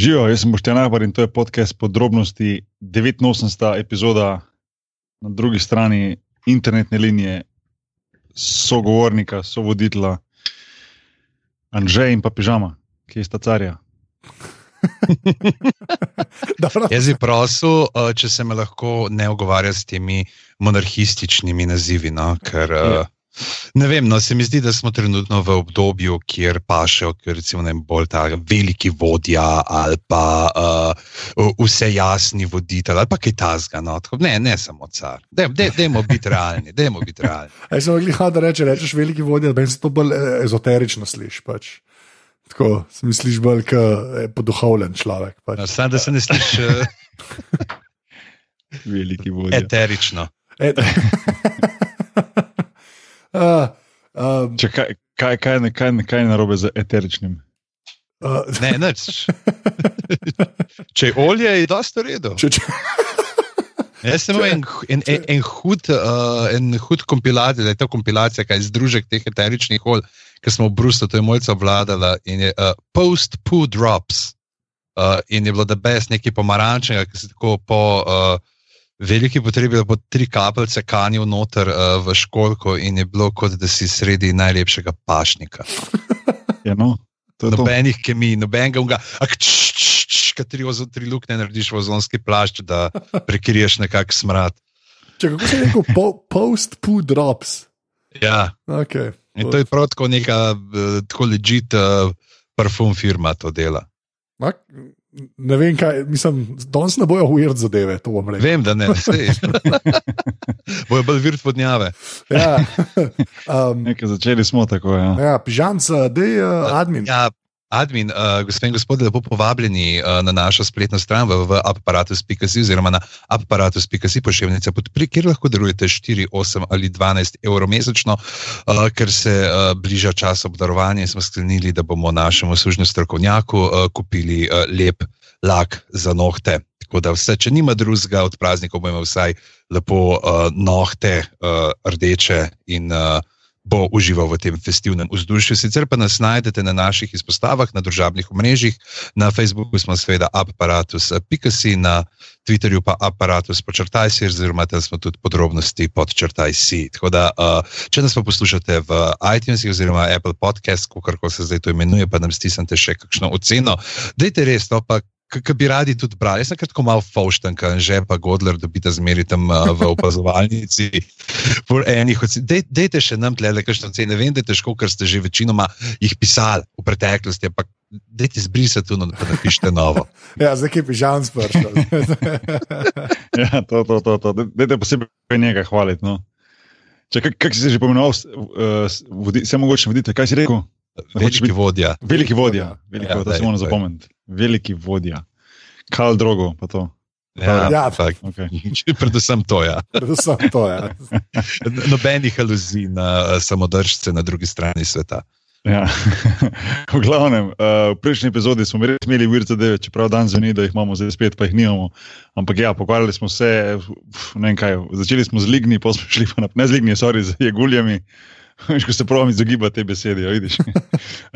Živijo, jaz sem Boštjan Ahbar in to je podcast podrobnosti 89. epizoda na drugi strani internetne linije, sogovornika, sovoditla Anžej in pa pižama, ki je sta carja. Jaz bi prosil, uh, če se me lahko ne ogovarja s temi monarhističnimi nazivi. No? Ker, uh, ne vem, no, se mi zdi, da smo trenutno v obdobju, kjer pašejo, recimo, ne bolj ta veliki vodja ali pa uh, vse jasni voditelj ali pa kaj tasga. No? Ne, ne samo car. Dajmo biti realni. Dajmo biti realni. Aj sem rekel, da reče, rečeš veliki vodja, da se to bolj ezoterično sliši. Pač. Tako se mi sliši bolj kot poduhovljen človek. Pač. No, Sam da se ne sliši Veliki vodja. eterično. Et. uh, um, Če, kaj, kaj, kaj, kaj, kaj, je narobe z eteričnim? uh, Ne, nič. Če je olje, je dosta redo. če, če, Jaz sem en, en, en, en, hud, uh, en hud kompilacijo, da je to kompilacija, kaj je združek teh eteričnih olj, ki smo v Bruslu, to je mojca obvladala in je uh, post-poo drops. Uh, in je bilo da bes nekaj pomarančnega, ki se tako po uh, veliki potrebi, da bo tri kapljice kanil noter uh, v školko in je bilo kot da si sredi najlepšega pašnika. Ja, no, to je to. Nobenih kemij, nobenega unga. Kateri ozo tri luknje narediš v ozonski plašč, da prekriješ nekak smrad. če kako se rekel, po, post-poo drops. Ja, Okay. in to je prav tako neka uh, tako ležit uh, parfum firma to dela. Mak, ne vem, kaj, mislim, danes ne bojo ujeti zadeve, to bom rekel. Vem, da ne, sej. Bojo bolj virt vodnjave. Ja. Um, Nekaj začeli smo tako. Ja. ja, pižamca, dej, uh, admin. Ja, admin, uh, gospe in gospodje, lepo povabljeni uh, na našo spletno stran v, v aparatus.si oziroma na aparatus.si pošiljnica podpri, kjer lahko darujete 4, 8 ali 12 evrov mesečno, uh, ker se uh, bliža čas obdarovanja in smo sklenili, da bomo našemu služnemu strokovnjaku uh, kupili uh, lep lak za nohte. Tako da vse, če nima drugega od praznikov, bo imel vsaj lepo uh, nohte, uh, rdeče in uh, bo užival v tem festivnem vzdušju. Sicer pa nas najdete na naših izpostavah, na družabnih omrežjih, na Facebooku smo seveda aparatus.si, na Twitterju pa aparatus počrtaj si, oziroma tam smo tudi podrobnosti podčrtaj si. Tako da, uh, če nas pa poslušate v iTunesih oziroma Apple Podcast, kako se zdaj to imenuje, pa nam stisnete še kakšno oceno, dajte res, no pa. Kaj bi radi tudi brali, jaz sem kratko malo faušten, kaj že pa Godler dobite zmeri tam uh, v opazovalnici. Dej, dejte še nam tle, le kakšno cene. Vem, da je težko, ker ste že večinoma jih pisali v preteklosti, ampak dejte zbrisati tuno, da napišete novo. Ja, zdaj je pižam spršal. ja, to, to, to, to. Dajte posebej njega hvaliti. No. Če, kak, kak si se že pomenoval, uh, vodi, se mogoče vodite, kaj si rekel? Veliki vodja. Veliki vodja, veliki Ja, vodja, to se moramo zapomniti. Veliki vodja. Kal drogo, pa to. Ja, Ja. Okay. Predvsem to, ja. Predvsem to. Ja. Nobenih aluzij na uh, samodržce na drugi strani sveta. Ja. v glavnem, uh, v prejšnji epizodi smo res imeli vir zadeve, čeprav dan zveni, da jih imamo zdaj spet, pa jih nimamo. Ampak ja, pokvarjali smo se, uf, ne vem kaj, začeli smo z ligni, pa smo šli pa naprej, ne z ligni, sorry, z jeguljami. Veš, ko se pravim izogibati te besede, ja, vidiš.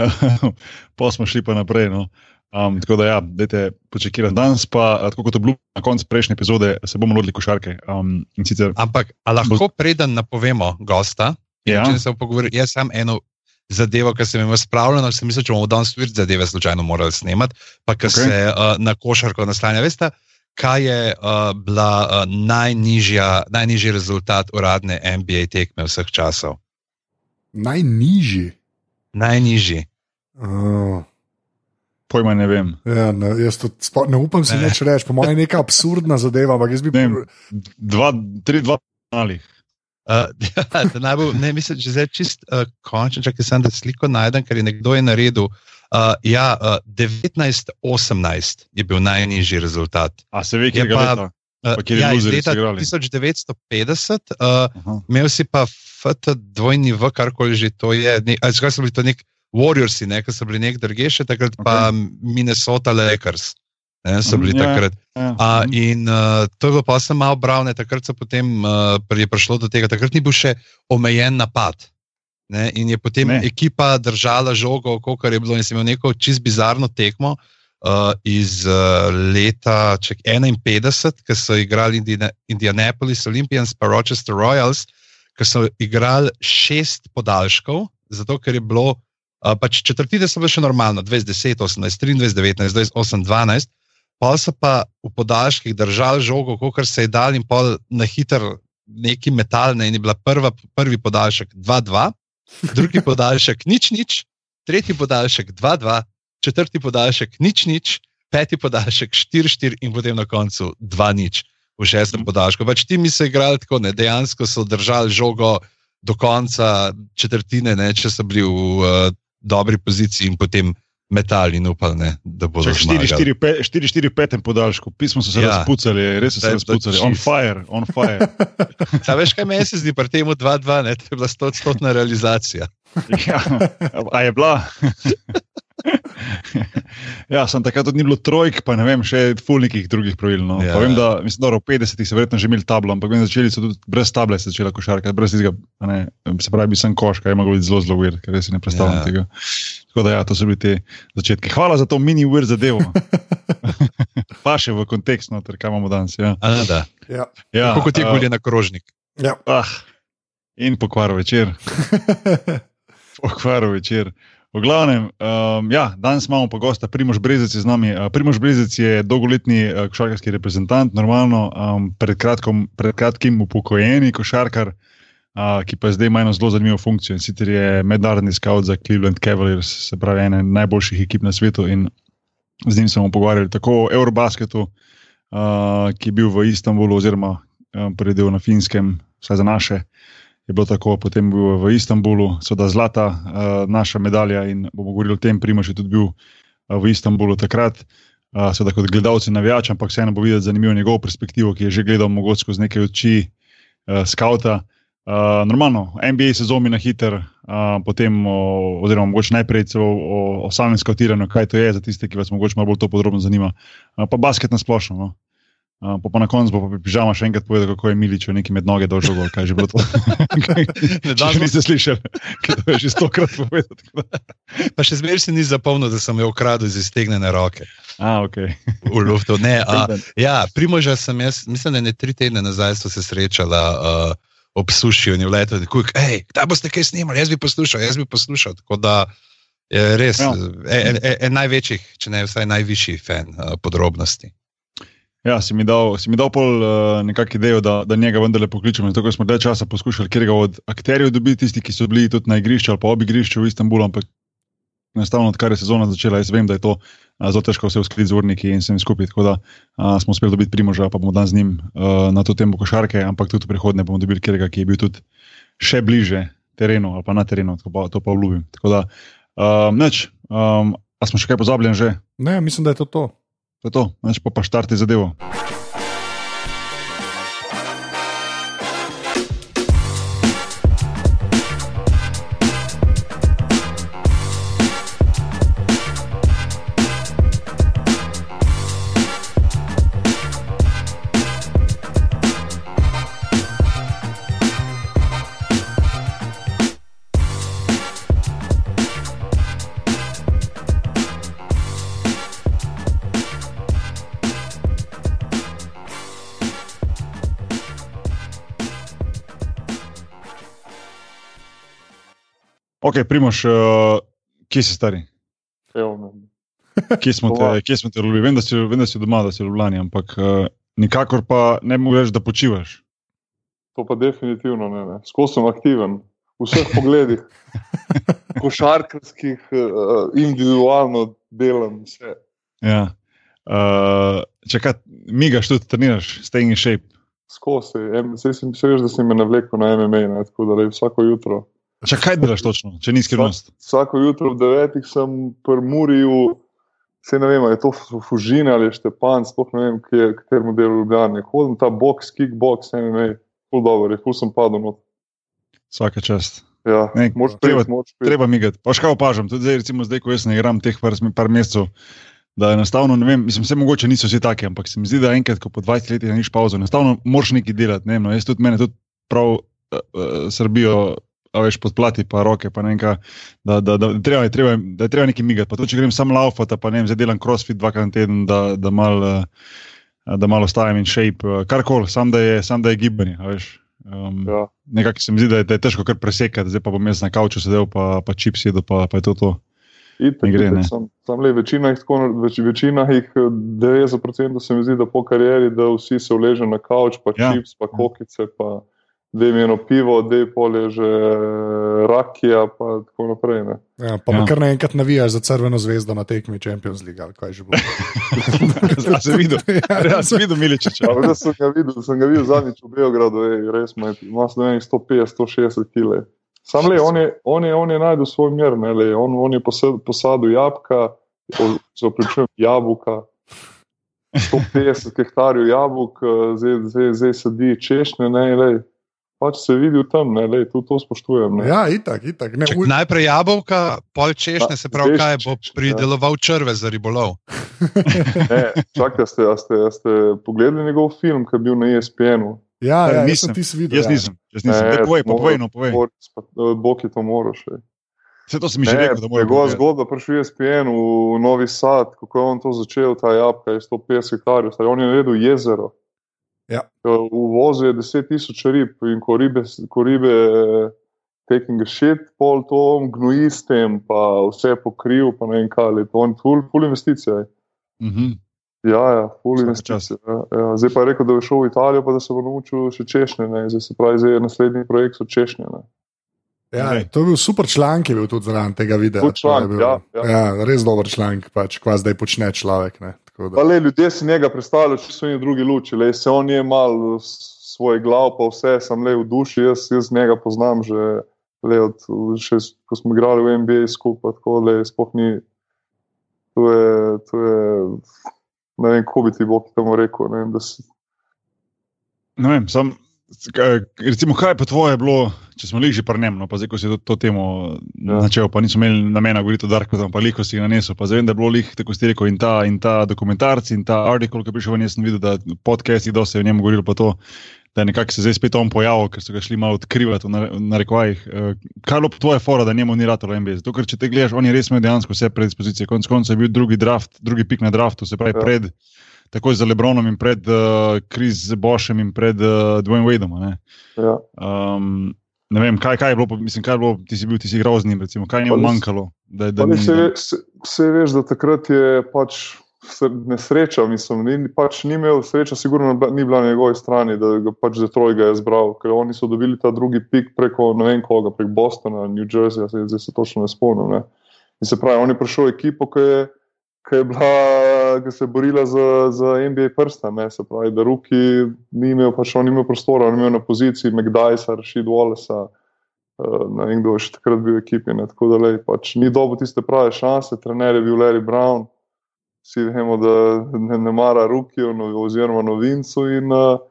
pa smo šli pa naprej. No. Um, tako da, ja, dajte počakirati danes, pa tako kot je bilo na koncu prejšnje epizode, se bomo lotili košarke. Um, sicer, Ampak lahko preden napovemo gosta, Ja. če se pogovorimo, jaz sem eno zadevo, ki sem imel spravljeno, sem mislil, če bomo danes vir zadeve slučajno morali snemati, pa ki okay. se uh, na košarko naslanja. Veste, kaj je uh, bila uh, najnižja, najnižji rezultat uradne NBA tekme vseh časov? Najnižji. Najnižji. Oh. pojma ne vem. Ja, ne, jaz tudi spo, ne upam si Ne. več reči, po mojem je neka absurdna zadeva, ampak jaz bi vem. Dva, tri, dva ali. Uh, ja, da naj bo, ne, mislim, že zdaj čist uh, končno, čakaj, sem da sliko najdem, ker je nekdo je naredil. Uh, ja, uh, 1918 je bil najnižji rezultat. A se ve, Je kje ga pa- leta? Uh, Pa kjer ja, iz luzerji leta so igrali? 1950, uh, Aha. imel si pa FT dvojni V, karkoli že to je. Ne, ali Zakaj so bili to nek Warriorsi, ne, ki so bili nek druge, še takrat pa Minnesota Lakers. Ne, so bili Mhm, ja. takrat. Ja. A, mhm. in uh, to je bilo pa sem malo bravne, takrat so potem uh, je prišlo do tega, takrat ni bil še omejen napad. Ne, in je potem Ne. ekipa držala žogo, kar je bilo, in sem imel neko čist bizarno tekmo. uh, iz uh, leta ček, 51, ki so igrali Indi Indianapolis Olympians pa Rochester Royals, ki so igrali šest podaljškov, zato ker je bilo. Uh, pač četrtine so bile še normalno, 20, 18, 23, 19, 28, 12, pa so pa v podaljških držali žogo, kot se je dal, in pol na hiter neki metalne. In je bila prva, prvi podaljšek 2-2, drugi podaljšek nič, nič, tretji podaljšek 2-2, četrti podaljšek nič, nič, peti podaljšek 4-4 in potem na koncu 2-0 v šestem podaljšku. Pač ti mi so igrali tako, ne, dejansko so držali žogo do konca četrtine, ne, če so bili v uh, dobri poziciji in potem metali in upali, ne, da bodo zmagali. 4-4-5 podaljšku, pismo so se ja. razpucali, res so se razpucali. On fire, on fire. Sa veš, kaj meni se zdi pri tem 2-2, ne, to je bila 100-stotna realizacija. ja, a je bila? ja, sem takrat ni bilo trojk, pa ne vem, še fulnikih drugih pravil. No. Ja. Vem, da, mislim, da v 50-ih so verjetno že imeli tablo, ampak vem, začeli so tudi brez table, se začela košarka, brez tega, ne, se pravi, bi sem koška, je moglo biti zelo, zelo uvir, ker res ne predstavljam ja. tega. Tako da, ja, to so bili te začetki. Hvala za to mini uvir zadevo. pa še v kontekst, no, ter kaj imamo danes. Ja. A, da. Ja. Ja, Kako ti je gulje na krožnik? Ja. Ah, in pokvar večer. pokvar večer. V glavnem, um, ja, danes imamo pa gosta, Primož Brezec z nami. Uh, Primož Brezec je dolgoletni uh, košarkarski reprezentant, normalno um, pred, kratkom, pred kratkim upokojeni košarkar, uh, ki pa zdaj ima eno zelo zanimivo funkcijo. In sicer je mednarodni scout za Cleveland Cavaliers, se pravi, ena najboljših ekip na svetu. In z njim smo pogovarjali tako o Eurobasketu, uh, ki je bil v Istanbulu, oziroma um, predel na Finskem, vsaj za naše je bilo tako, potem bil v Istanbulu, seveda zlata uh, naša medalja in bomo govorili o tem, Primož je tudi bil uh, v Istanbulu takrat. Uh, seveda kot gledalci navijač, ampak vseeno bo videti zanimivo njegovo perspektivo, ki je že gledal mogoče skozi neke oči uh, skauta. Uh, normalno, NBA sezoni na hiter, uh, potem, o, oziroma mogoče najprej celo o, o samem skautiranju, kaj to je za tiste, ki vas mogoče malo bolj to podrobno zanima. Uh, pa basket na splošno. No. Uh, pa, pa na koncu bo pa pižama še enkrat povedal, kako je Milič neki med noge dolžal, kaj že bilo to. ne, da niste slišali, kaj to je že stokrat povedal. pa še zmeraj si ni zapomnil, da sem jo ukradel iz iztegnjene roke. A, okay. v luftu. Ne, a, ja, primoža sem jaz, mislim, da ne tri tedne nazaj smo se srečala. Uh, Ob sušijo in v letu, da je, da boste kaj snimali, jaz bi poslušal, jaz bi poslušal. Tako da je res ja. en, en, en največjih, če ne vsaj najvišji fan uh, podrobnosti. Ja, si mi dal, si mi dal pol uh, nekakšno idejo, da, da njega vendarle pokličemo. Zato smo dve časa poskušali, ker ga od akterjev dobiti, tisti, ki so bili tudi na igrišču ali pa ob igrišču v Istanbulu, ampak enostavno, odkar je sezona začela, jaz vem, da je to uh, zelo težko vse uskliti z urniki in vsem skupaj. Tako da uh, smo uspeli dobiti primoža, pa bomo dan z njim uh, na to temo košarke, ampak tudi v prihodnje bomo dobili kjerega, ki je bil tudi še bliže terenu ali pa na terenu, pa, to pa obljubim. Tako da, uh, neč, um, a smo še kaj pozabljeni že? Ne, mislim, da je to to. To je to, znaš pa pa štarte zadevo. Ok, primoš, uh, kje si stari? Kje smo te, kje smo te ljubili? Vem, vem, da si doma, da si ljubljeni, ampak uh, nikakor pa ne moreš, da počivaš. To pa definitivno ne. ne. Skozi sem aktiven v vseh pogledih. Košarkarskih, uh, individualno delam vse. Ja. Uh, če kaj, migaš tudi, treniraš, staying in shape. Skozi, se veš, da si me navlekel na MMA, ne, tako da le vsako jutro. Če kaj delaš točno, če ni skrivnost? Vsako jutro ob devetih sem pri Muriju, se ne vem, je to Fužina ali Štepan, sploh ne vem, kje, kateremu delu Ljubljana. Hodim ta box, kickbox, ne vem, ful dobro, ful sem padel not. Vsaka čast. Ja, ne, treba, treba migati. Pa še kaj opažam, tudi zdaj, recimo zdaj, ko jaz ne igram teh par, par mesecev, da enostavno, ne vem, mislim, vse mogoče niso vsi taki, ampak se mi zdi, da enkrat, ko po 20 letih niš pauzo, enostavno moraš nekaj delati. Ne, no, jaz tudi mene tudi prav uh, uh, Srbijo veš, podplati pa roke, pa ne vem, kaj, da, da, da, treba, treba, da treba nekaj migati. Pa to, če grem sam laufati, pa ne vem, zdaj delam crossfit dvakrat na teden, da, da malo da mal ostajem in shape, karkoli, sam da je, sam da je gibanje. Um, Ja. Nekako se mi zdi, da je, da je težko kar presekati, zdaj pa bom jaz na kavču sedel, pa, pa čips jedel, pa, pa je to to. Itak, gre, itak. Sam, sam le, večina jih, tako, več, večina jih, eh, 90% se mi zdi, da po karieri, da vsi se vležejo na kavč, pa ja. čips, pa kokice, pa da jim je eno pivo, da je polje že rakija, pa tako naprej. Ne. Ja, pa, Ja. ja. kar naenkrat navijaš za crveno zvezdo na tekmi Champions League. ali kaj že bilo. A si videl? Ja, si videl Miličiča. Ampak da sem ga videl, sem ga videl zadnjič v Beogradu, ej, res ima, ima se, ne vem, 150-160 kg. Sam le, on je, on je, on je najdel svoj mir, ne, le, on, on je posad, posadil jabka, se opravičujem, jabolka. 150 hektarjev jabolk, eh, zdaj, zdaj, zdaj sedi češnje, ne, le, pač se vidi v tem, ne, le, tudi to spoštujem. Ne. Ja, itak, itak. Ne, Čak, u, najprej jabolka, pol češnje, Pa, se pravi, kaj bo ja. prideloval črve za ribolov. Ne, čakaj, a ste, a ste, a ste pogledali njegov film, ki je bil na E ESPN-u? ja, ja, nisem. nisem ti videl. Jaz ja. nisem, jaz nisem. Ne, povej, pa moram- povej, no, povej. Bog je to moral še. Vse to si mi že rekel, da moram. Njegova zgodba prišla je SPN v Novi Sad, kako je on to začel, ta jabka je 150 hektarjev, on je naredil jezero. Ja. V vozu je 10 tisoč rib in ko ribe, ko ribe taking a shit, pol to gnoji s tem, pa vse pokril, pa ne vem kaj, ali to on ful, ful investicija. je. Mhm. Ja, ja, ful Vsak investicija. Ja, ja. Zdaj pa je rekel, da je šel v Italijo, pa da se bo naučil še češnje, ne. zdaj se pravi, zdaj je naslednji projekt so češnje. Ne. Ja, to je bil super članek, je bil tudi zraven tega videa. Je bil- ja, ja. ja, res dober članek, pač, kva zdaj počne človek. Ne, da- Pa le, ljudje si njega predstavljajo, če so jim drugi luči. Le, se on je mal svoj glav, pa vse, sem le v duši, jaz, jaz njega poznam že le od, še, ko smo igrali v NBA skupaj, tako da sploh ni. To je, to je, ne vem, kako bi ti Bog temu rekel. Ne, vem, da si, Ne vem, sam, recimo, kaj pa tvoje bilo, če smo liži prnem, no, pa zdaj, ko si to, to temo ja. Načel, pa nismo imeli namena govoriti o Darku, pa liko si ga nanesel, pa zdaj vem, da je bilo lih, tako si ti rekel, in ta, in ta dokumentarci, in ta artikel, ki je prišel ven, jaz sem videl, da podcasti, da se je o njem govorilo, pa to, da je nekako se zdaj spet on pojavil, ker so ga šli malo odkrivati v nare- v narekovajih. Eh, Kaj je bilo po tvoje fora, da njemu ni ratalo NBA? Zato, ker če te gledaš, on je res imel dejansko vse predispozicije, konec koncev je bil drugi draft, drugi pik na draftu, se pravi ja. pred. Takoj za Lebronom in pred uh, Kris Bošem in pred uh, Dwayne Wadeom. ne. ja. Um, ne vem, kaj, kaj je bilo, mislim, kaj je bilo, ti si bil, ti si igral z njim, recimo, kaj je njemu manjkalo. Da, da ni, se, se, se veš, da takrat je pač sr- nesreča, mislim, ni, pač ni imel sreča, sigurno ni bila na njegovi strani, da ga pač Detroit ga je zbral, ker oni so dobili ta drugi pik preko ne vem koga, prek Bostona, New Jerseyja, zdaj se točno ne spomnim. Ne. In se pravi, on je prišel v ekipo, ki je, ki je, bila, ki se je borila za, za NBA prsta, ne. se pravi, da Ruki ni imel, pač on ni imel prostora, on je imel na poziciji McDysa, Rashid Wallace. Uh, ne vem, kdo je še takrat bil v ekipi. Ne, tako da lej, pač, ni dobil tiste prave šanse, trener je bil Larry Brown, vsi vemo, da ne, ne mara Rukijo no, oziroma novincu. In, uh,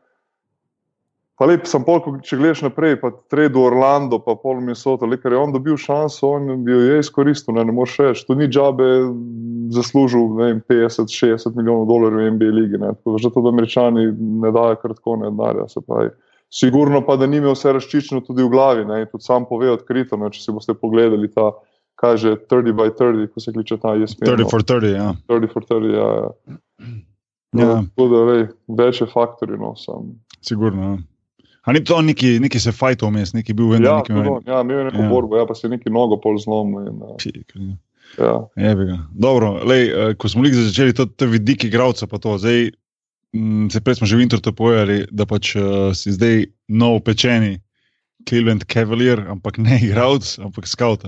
pa lep sem pol, če gledaš naprej, pa trade v Orlando, pa pol Minnesota, le, ker je on dobil šanso, on bi jo je izkoristil, ne, ne moreš reči. To ni džabe zaslužil ne vem, 50-60 milijonov dolarjev v NBA ligi. Ne, tako da že to, da američani ne dajo kar tako ne denarja. Sigurno pa, da ni imel vse razčiščeno tudi v glavi. Ne, tudi sam pove odkrito, ne, če si boste pogledali ta, kaj že 30 by 30, ko se kliče ta ESPN. 30 no. for 30, ja. 30 for 30, ja. ja. No, Ja. Tako da, lej, več je faktorjev. No, sam. Sigurno. Ja. A ni to neki, neki se fajto vmes, neki bil vendar ja, neki on, ja, imel je neko Ja. ja. borbo, ja, pa se je neki nogo pol zlomil. In, uh, Pik, ja. ja. Dobro, lej, eh, ko smo začeli to, to vidik igralca, pa to zdaj, mm, se prej smo že v internetu povedali, da pač uh, si zdaj nov pečeni Cleveland Cavalier, ampak ne igralec, ampak scout.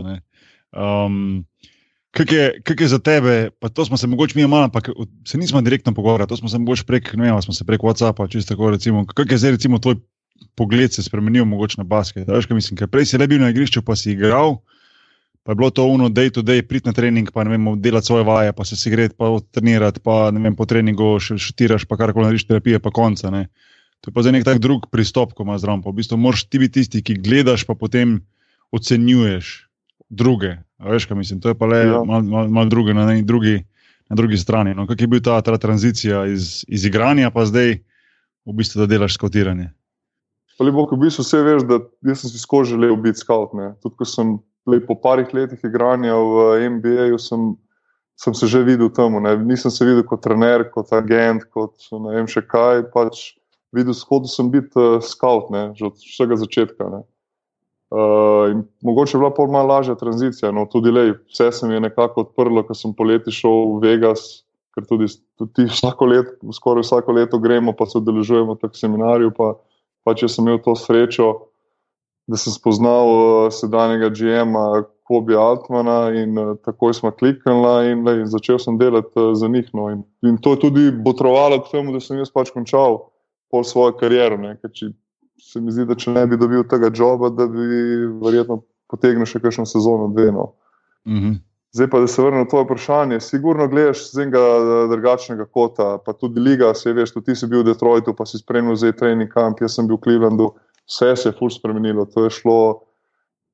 Um, Kaj je, kak je za tebe, pa to smo se mogoče mi malo, ampak se nismo direktno pogovarjali, to smo se mogoče prek, ne vem, ali smo se prek WhatsAppa, čisto tako recimo. Kaj je zdaj recimo tvoj pogled se spremenil mogoče na basket? Veš, kaj mislim, ker prej si le bil na igrišču, pa si igral, pa je bilo to uno day to day, prid na trening, pa ne vem, delati svoje vaje, pa se sigret, pa trenirati, pa ne vem, po treningu še šutiraš, pa karkoli narediš terapije, pa konca. Ne. To je pa zdaj nek tak drug pristop, ko imaš zraven. V bistvu moraš ti biti tisti, ki gledaš, pa potem ocenjuješ druge. A veš, kaj mislim, to je pa le Ja. malo mal, mal druge na, neki drugi, na drugi strani. No, Kako je bil ta, ta tranzicija iz, iz igranja, pa zdaj v bistvu, da delaš skotiranje. Ali bo, ko v bistvu vse veš, da sem si skozi želel biti scout. Ne. Tudi ko sem po parih letih igranja v NBA-ju, sem, sem se že videl tam. Nisem se videl kot trener, kot agent, kot ne vem še kaj. Pač videl sem, sem biti uh, scout, ne, že od vsega začetka. Ne. Uh, mogoče je bila pol malo lažja tranzicija, no tudi lej, vse se mi je nekako odprlo, ko sem poleti šel v Vegas, ker tudi, tudi vsako leto, skoraj vsako leto gremo, pa se udeležujemo v seminarju. Pa, pa če sem imel to srečo, da sem spoznal uh, sedanjega GM-a Kobi Altmana in uh, takoj smo kliknili in, in začel sem delati uh, za njih. No, in, in to je tudi botrovalo k temu, da sem jaz pač končal pol svojo kariero se mi zdi, da če ne bi dobil tega joba, da bi verjetno potegnil še kakšno sezono, dve. No. Mm -hmm. Zdaj pa, da se vrnem na to vprašanje. Sigurno gledaš z enega eh, drugačnega kota, pa tudi liga, se veš, tudi ti si bil v Detroitu, pa si spremljal zdaj trening kamp, jaz sem bil v Clevelandu, vse se je ful spremenilo. To je šlo,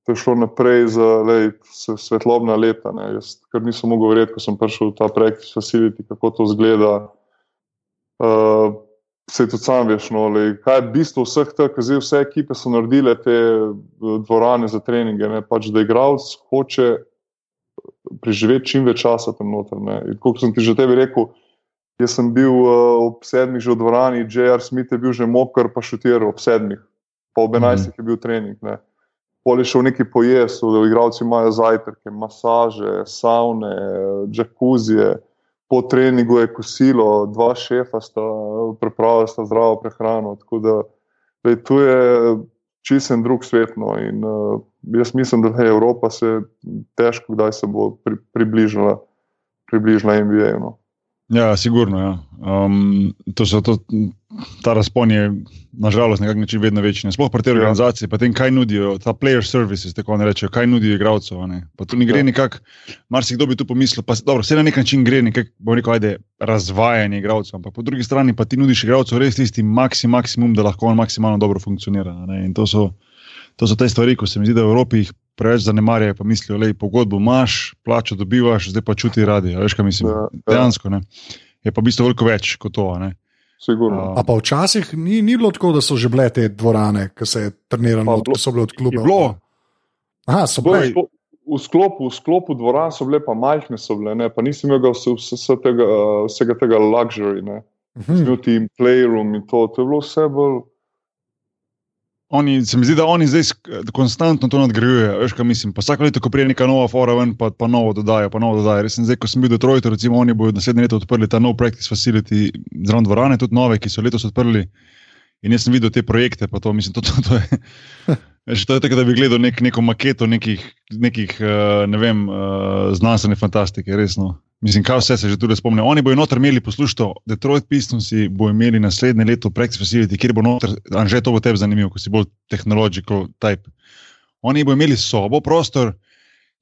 to je šlo naprej za lej, svetlobna leta. Ne. Jaz kar nisem mogel verjeti, ko sem prišel v ta projekt, facility, kako to zgleda. Uh, se tudi sam veš, no, ali, kaj je bistvo vseh teh, ki vse ekipe so naredile te eh, dvorane za treninge. Ne, pač, da igralec hoče preživeti čim več časa tam noter. Kot sem ti že tebi rekel, jaz sem bil uh, ob sedmih že v dvorani, J.R. Smith je bil že moker, pa šutiral ob sedmih, pa ob enajstih je bil trening. Ne. Poli šel neki pojes, da igralci imajo zajtrke, masaže, savne, džakuzije po treningu je kosilo, dva šefa sta pripravila zdravo prehrano. Tako da lej, tu je čisen drug svet. No, in uh, jaz mislim, da je Evropa se težko, kdaj se bo pri, približala, približala NBA. No. Ja, sigurno. Ja. Um, to so to, ta razpon je, nažalost, na nek način vedno večji. Sploh pri tej ja. organizaciji, pa tem, kaj nudijo, ta player services, tako ne rečejo, kaj nudijo igralcem. Pa tu ni gre ja. nekako, marsikdo bi tu pomislil, pa dobro, vse na nek način gre, nekako, bo rekel, ajde, razvajanje igralcev. Ampak po drugi strani pa ti nudiš igralcu res tisti maksim, maksimum, da lahko on maksimalno dobro funkcionira. In to so, to so te stvari, ko se mi zdi, da v Evropi jih preveč zanemarjajo, pa mislijo, da pogodbo imaš, plačo dobivaš, zdaj pa čuti radi. Veš, kaj mislim? Ja, ja. Dejansko ne. je pa v bistvu veliko več kot to. Uh, pa včasih ni, ni bilo tako, da so že bile te dvorane, ki se je treniralo, da so bile od kluba. Bilo. Aha, so bile. V sklopu, v sklopu dvoran so bile pa majhne, so bile, ne? pa nisem imel vse, vse, vse tega, vsega tega luxury, ne. Uh -huh. Zbil ti playroom in to, to je bilo vse bolj. Oni, se mi zdi, da oni zdaj konstantno to nadgrajujejo. Veš, kaj mislim. Pa vsako leto, ko pride neka nova fora, ven, pa, pa novo dodajo, pa novo dodajo. Res sem zdaj, ko sem bil v Detroitu, recimo, oni bodo naslednje leto odprli ta nov practice facility, zraven dvorane, tudi nove, ki so letos odprli. In jaz sem videl te projekte, pa to, mislim, to, to, to je. Že to je tako, da bi gledal nek, neko maketo nekih, nekih uh, ne vem, uh, znanstvene fantastike, resno. Mislim, kaj vse se že tukaj spomni. Oni bodo noter imeli, poslušajte, Detroit Pistons bo imeli naslednje leto Prex Facility, kjer bo noter, Anže, to bo tebi zanimivo, ko si bolj tehnological type. Oni bodo imeli sobo, prostor,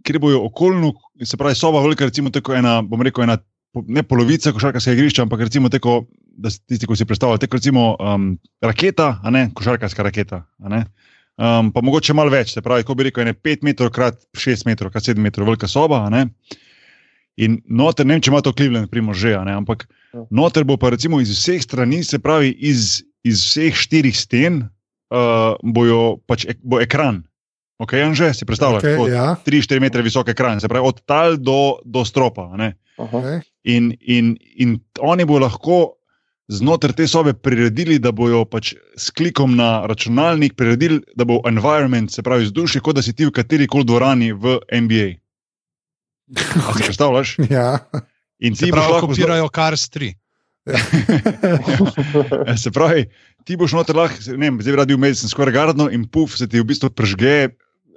kjer bojo okoljno, se pravi, soba velika, recimo, tako ena, bom rekel, ena, ne polovica košarkarskega igrišča, ampak recimo, tako, da tisti, ki si predstavljajo, tako recimo um, raketa, a ne košarkarska raketa. Um, pa mogoče malo več, se pravi, ko bi rekel, 5 metrov krat 6 metrov, krat 7 metrov, velika soba. In noter, ne vem, če ima to Cleveland, primo že, ne, ampak ja. noter bo pa recimo iz vseh strani, se pravi iz, iz vseh štirih sten, uh, bojo pač ek, bo ekran. Ok, in že si predstavljaš, okay, ja. 3-4 metre visok ekran, se pravi od tal do, do stropa. In, in, in oni bodo lahko znotraj te sobe priredili, da bojo pač s klikom na računalnik priredili, da bo environment, se pravi vzdušje, kot da si ti v kateri koli dvorani v NBA. Okay. Si predstavljaš? Ja. In ti pravi, lahko kopirajo kar s tri. Ja, se pravi, ti boš noter lahko, ne vem, zdaj radi v Medicine Square Garden in puf, se ti v bistvu prežge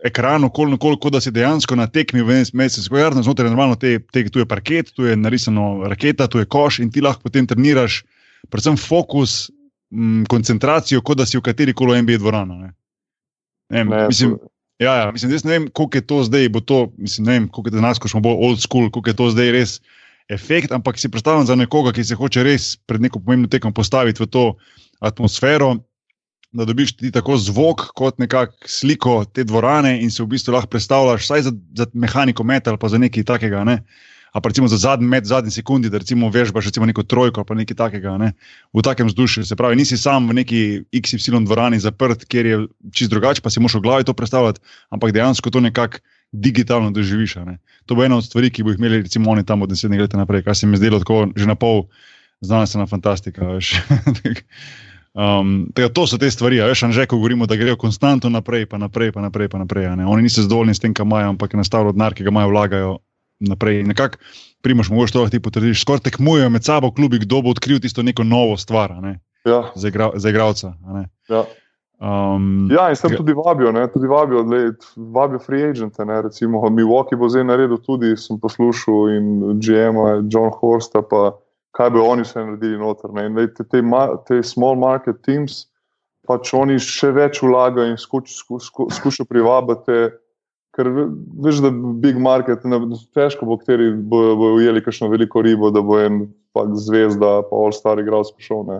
ekran, okoli, okoli, kot da si dejansko na tekmi v Medicine Square Garden, znotraj normalno te, te, tu je parket, tu je narisano raketa, tu je koš in ti lahko potem treniraš, predvsem fokus, m, koncentracijo, kot da si v kateri koli NBA dvorano. Ne? Ne, ne, mislim. Ja, ja, mislim, ne vem, koliko je to zdaj, to, mislim, ne vem, koliko je danes, ko smo bolj old school, koliko je to zdaj res efekt, ampak si predstavljam za nekoga, ki se hoče res pred neko pomembno tekmo postaviti v to atmosfero, da dobiš ti tako zvok, kot nekakšno sliko te dvorane in se v bistvu lahko predstavljaš, vsaj za, za mehaniko metal, pa za nekaj takega. Ne? A pa recimo za zadnji med, zadnji sekundi, da recimo vežbaš recimo neko trojko ali nekaj takega, ne? v takem vzdušju. Se pravi, nisi sam v neki XY dvorani zaprt, kjer je čist drugače, pa si moraš v glavi to predstavljati, ampak dejansko to nekako digitalno doživiš. Ne? To bo ena od stvari, ki bo jih imeli recimo oni tam od naslednjega leta naprej, kar se mi je zdelo tako že na pol znanstvena fantastika. veš. Um, tega, to so te stvari, a veš, že ko govorimo, da grejo konstantno naprej, pa naprej, pa naprej. Pa naprej. Oni niso zadovoljni s tem, kar imajo, ampak enostavno denar, ki ga imajo, vlagajo naprej. Nekako, primoš, mogoče to lahko ti potrdiš, skoraj tekmujejo med sabo klubi, kdo bo odkril tisto neko novo stvar ne, Ja, za, igra, za igralca. a ne. ja. Um, ja, in sem Ga- tudi vabijo, ne, tudi vabijo, lej, vabijo free agente. Ne, recimo Milwaukee bo zdaj naredil tudi, sem poslušal in GM-a, John Horsta, pa kaj bi oni vse naredili noter. Ne, in lej, te, te, ma- te small market teams, pač oni še več vlagajo in skuš, sku, sku, skušajo privabiti. Ker ve- veš, da big market, ne, težko bo, kateri bojo bo ujeli kakšno veliko ribo, da bo en pak zvezda, pa all-star igralec prišel. Ne.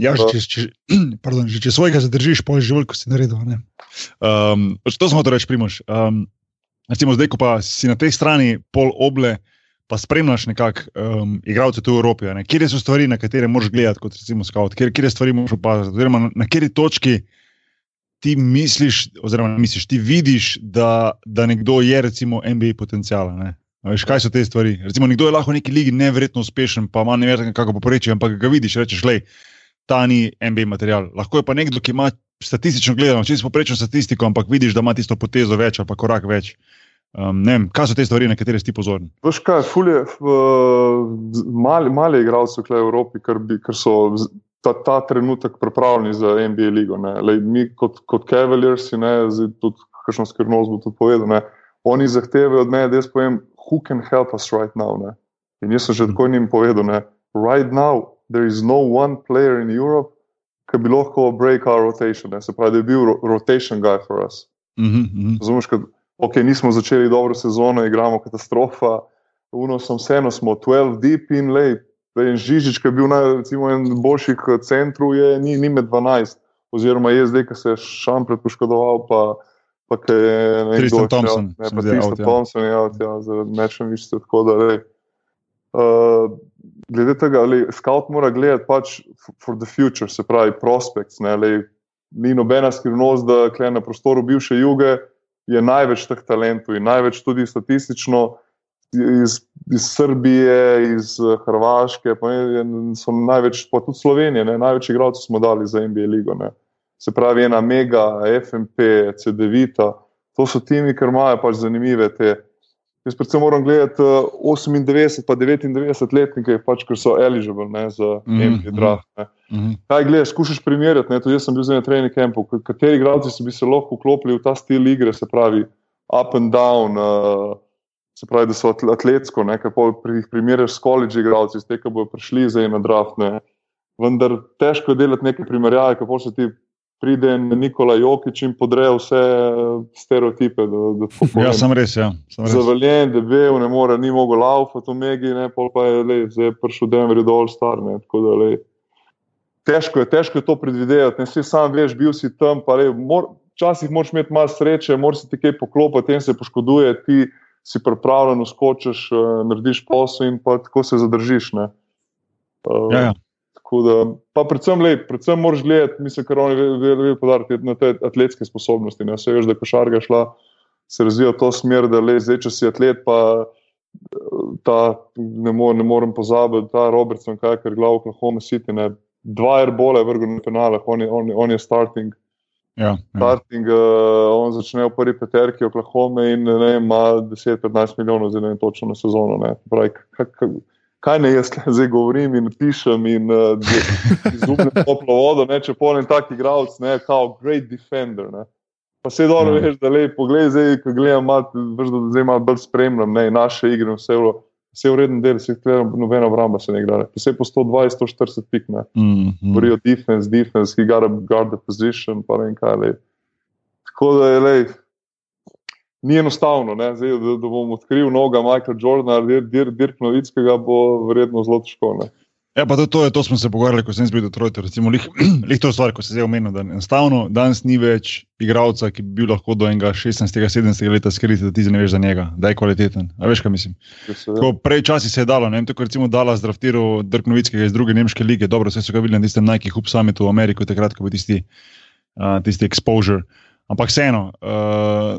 Ja, že, če, če, pardon, že če svojega zadržiš, pol že veliko si naredil. ne. Um, to smo hotel reči, Primož. Um, recimo zdaj, ko pa si na tej strani pol oble, pa spremljaš nekako um, igralce tu v Evropi. Kje so stvari, na katere moraš gledati, kot recimo scout, kje, kje stvari moraš opaziti, oziroma na, na kateri točki ti misliš, oziroma misliš, ti vidiš, da, da nekdo je recimo NBA potencijal. Veš, kaj so te stvari? Recimo, nekdo je lahko v neki ligi neverjetno uspešen, pa ima ne vem, kako poprečje, ampak ga vidiš, rečeš, le, ta ni NBA material. Lahko je pa nekdo, ki ima statistično gledano, čisto poprečno statistiko, ampak vidiš, da ima tisto potezo več pa korak več. Um, ne vem, kaj so te stvari, na katere si pozoren? Veš kaj, fulje, mali, mali igralci v Evropi, ker, bi, ker so ta, ta trenutek pripravljeni za NBA ligo. Lej, mi kot, kot Cavaliers, ne, zdaj tudi kakšno skrivnost bo tudi povedal, ne, oni zahtevajo od mene, da jaz povem, who can help us right now. Ne. In jaz sem že tako njim povedal, ne, right now there is no one player in Europe, ki bi lahko break our rotation, ne. se pravi, da je bil ro rotation guy for us. Uh -huh. Razumeš, da okay, nismo začeli dobro sezono, igramo katastrofa. Uno sem vseeno, smo 12 deep in lej. Lej, Žižič, ki je bil naj, recimo, en boljših centrov, je ni, ni med 12, oziroma je zdaj, ki se je Šampret poškodoval, pa, pa ki je ne, Tristan kdo je šel, Thompson, Ne, se pa Tristan ja. Thompson out, ja, zaradi mečem višče. Tako da, lej. Uh, glede tega, ali scout mora gledati pač for the future, se pravi prospects. Ne, lej, ni nobena skrivnost, da na prostoru bivše juge je največ teh talentov in največ tudi statistično iz, iz Srbije, iz eh, Hrvaške, pa so največ, pa tudi Slovenije, ne, največ igralcev smo dali za NBA ligo. Ne. Se pravi, ena Mega, FMP, CD-Vita, to so timi, ker imajo pač zanimive te. Jaz predvsem moram gledati eh, 98 pa 99 letnike, pač, ker so eligible ne, za Mhm, NBA draft. Ne. Uh -huh. Kaj gledaš, skušaš primerjati? Ne? Tudi jaz sem bil na trening kampu, kateri igralci bi se lahko vklopili v ta stil igre, se pravi up and down, uh, se pravi, da so atl- atletsko, ne? pri jih primerjaš s college igralci, tem, ki bodo prišli zdaj na draft. Ne? Vendar težko je delati neke primerjave, kako se ti pride Nikola Jokič in podre vse eh, stereotipe. Da, da Ja, sem res. Ja, sem res. Zavaljen, debel, ne more, ni mogel laufati v Megi, ne, pol pa je lej, zdaj je prišel Denver dol star. Ne, da, lej, težko, je, težko je to predvideti, ne si sam veš, bil si tam, pa lej, mor, včasih moraš imeti malo sreče, moraš se ti kaj poklopiti, tem se poškoduje, ti si pripravljen, uskočiš, uh, narediš posel in pa tako se zadržiš. Ne. Uh, Ja, ja. Tako da, pa predvsem, lej, predvsem moraš gledati, mislim, kar oni vedo podariti na te atletske sposobnosti. Ne. Vse veš, da je košarka šla, se razvija v to smer, da le zdaj, če si atlet, pa eh, ta, ne, mor, ne morem pozabiti, ta Robertson, kaj ker glava Oklahoma City, ne. Dva airbole je vrgel na penale, on je, on, je- on je starting. Ja, ja. starting uh, on začne v prvi peterki Oklahoma in ne ima 10-15 milijonov, zdaj ne vem točno na sezono. Ne. Pravi, kaj, kaj, kaj ne jaz zdaj govorim in pišem in uh, izgubim toplo vodo, ne, če polnem tak igralec, ne, kao great defender. Ne. Pa se dobro Ja. veš, da lej, poglej zdaj, ko gledam, veš, da zdaj malo bolj spremljam, ne, naše igre, in vse, v- vse v rednem delu, se gledam, nobena obramba se ne igra. Vse po 120-140 pik, ne. Mm, mm. Govorijo defense, defense, he got to guard the position, pa ne kaj. Lej. Tako da je, lej, ni enostavno, ne? Zdaj, da, da bom odkril noga Michaela Jordana ali Dir, Dirk Novickega, bo verjetno zelo težko. Ne? Ja, pa to, to, je, to smo se pogovarjali, ko sem bil v Detroitu. Recimo, lih, lih to stvar, ko se zdaj omenil, da enostavno danes ni več igralca, ki bi bil lahko do enega 16. 17. leta skrit, da ti zaneveš za njega, da je kvaliteten. A veš, kaj mislim? Ko prej časi se je dalo, ne vem, tako recimo dala zdraftiral Dirk Novickega iz druge nemške lige, dobro, vse so ga videli na tistem Nike Hub Summitu v Ameriki, takrat, ko bo tisti, uh, tisti exposure. Ampak vseeno, uh,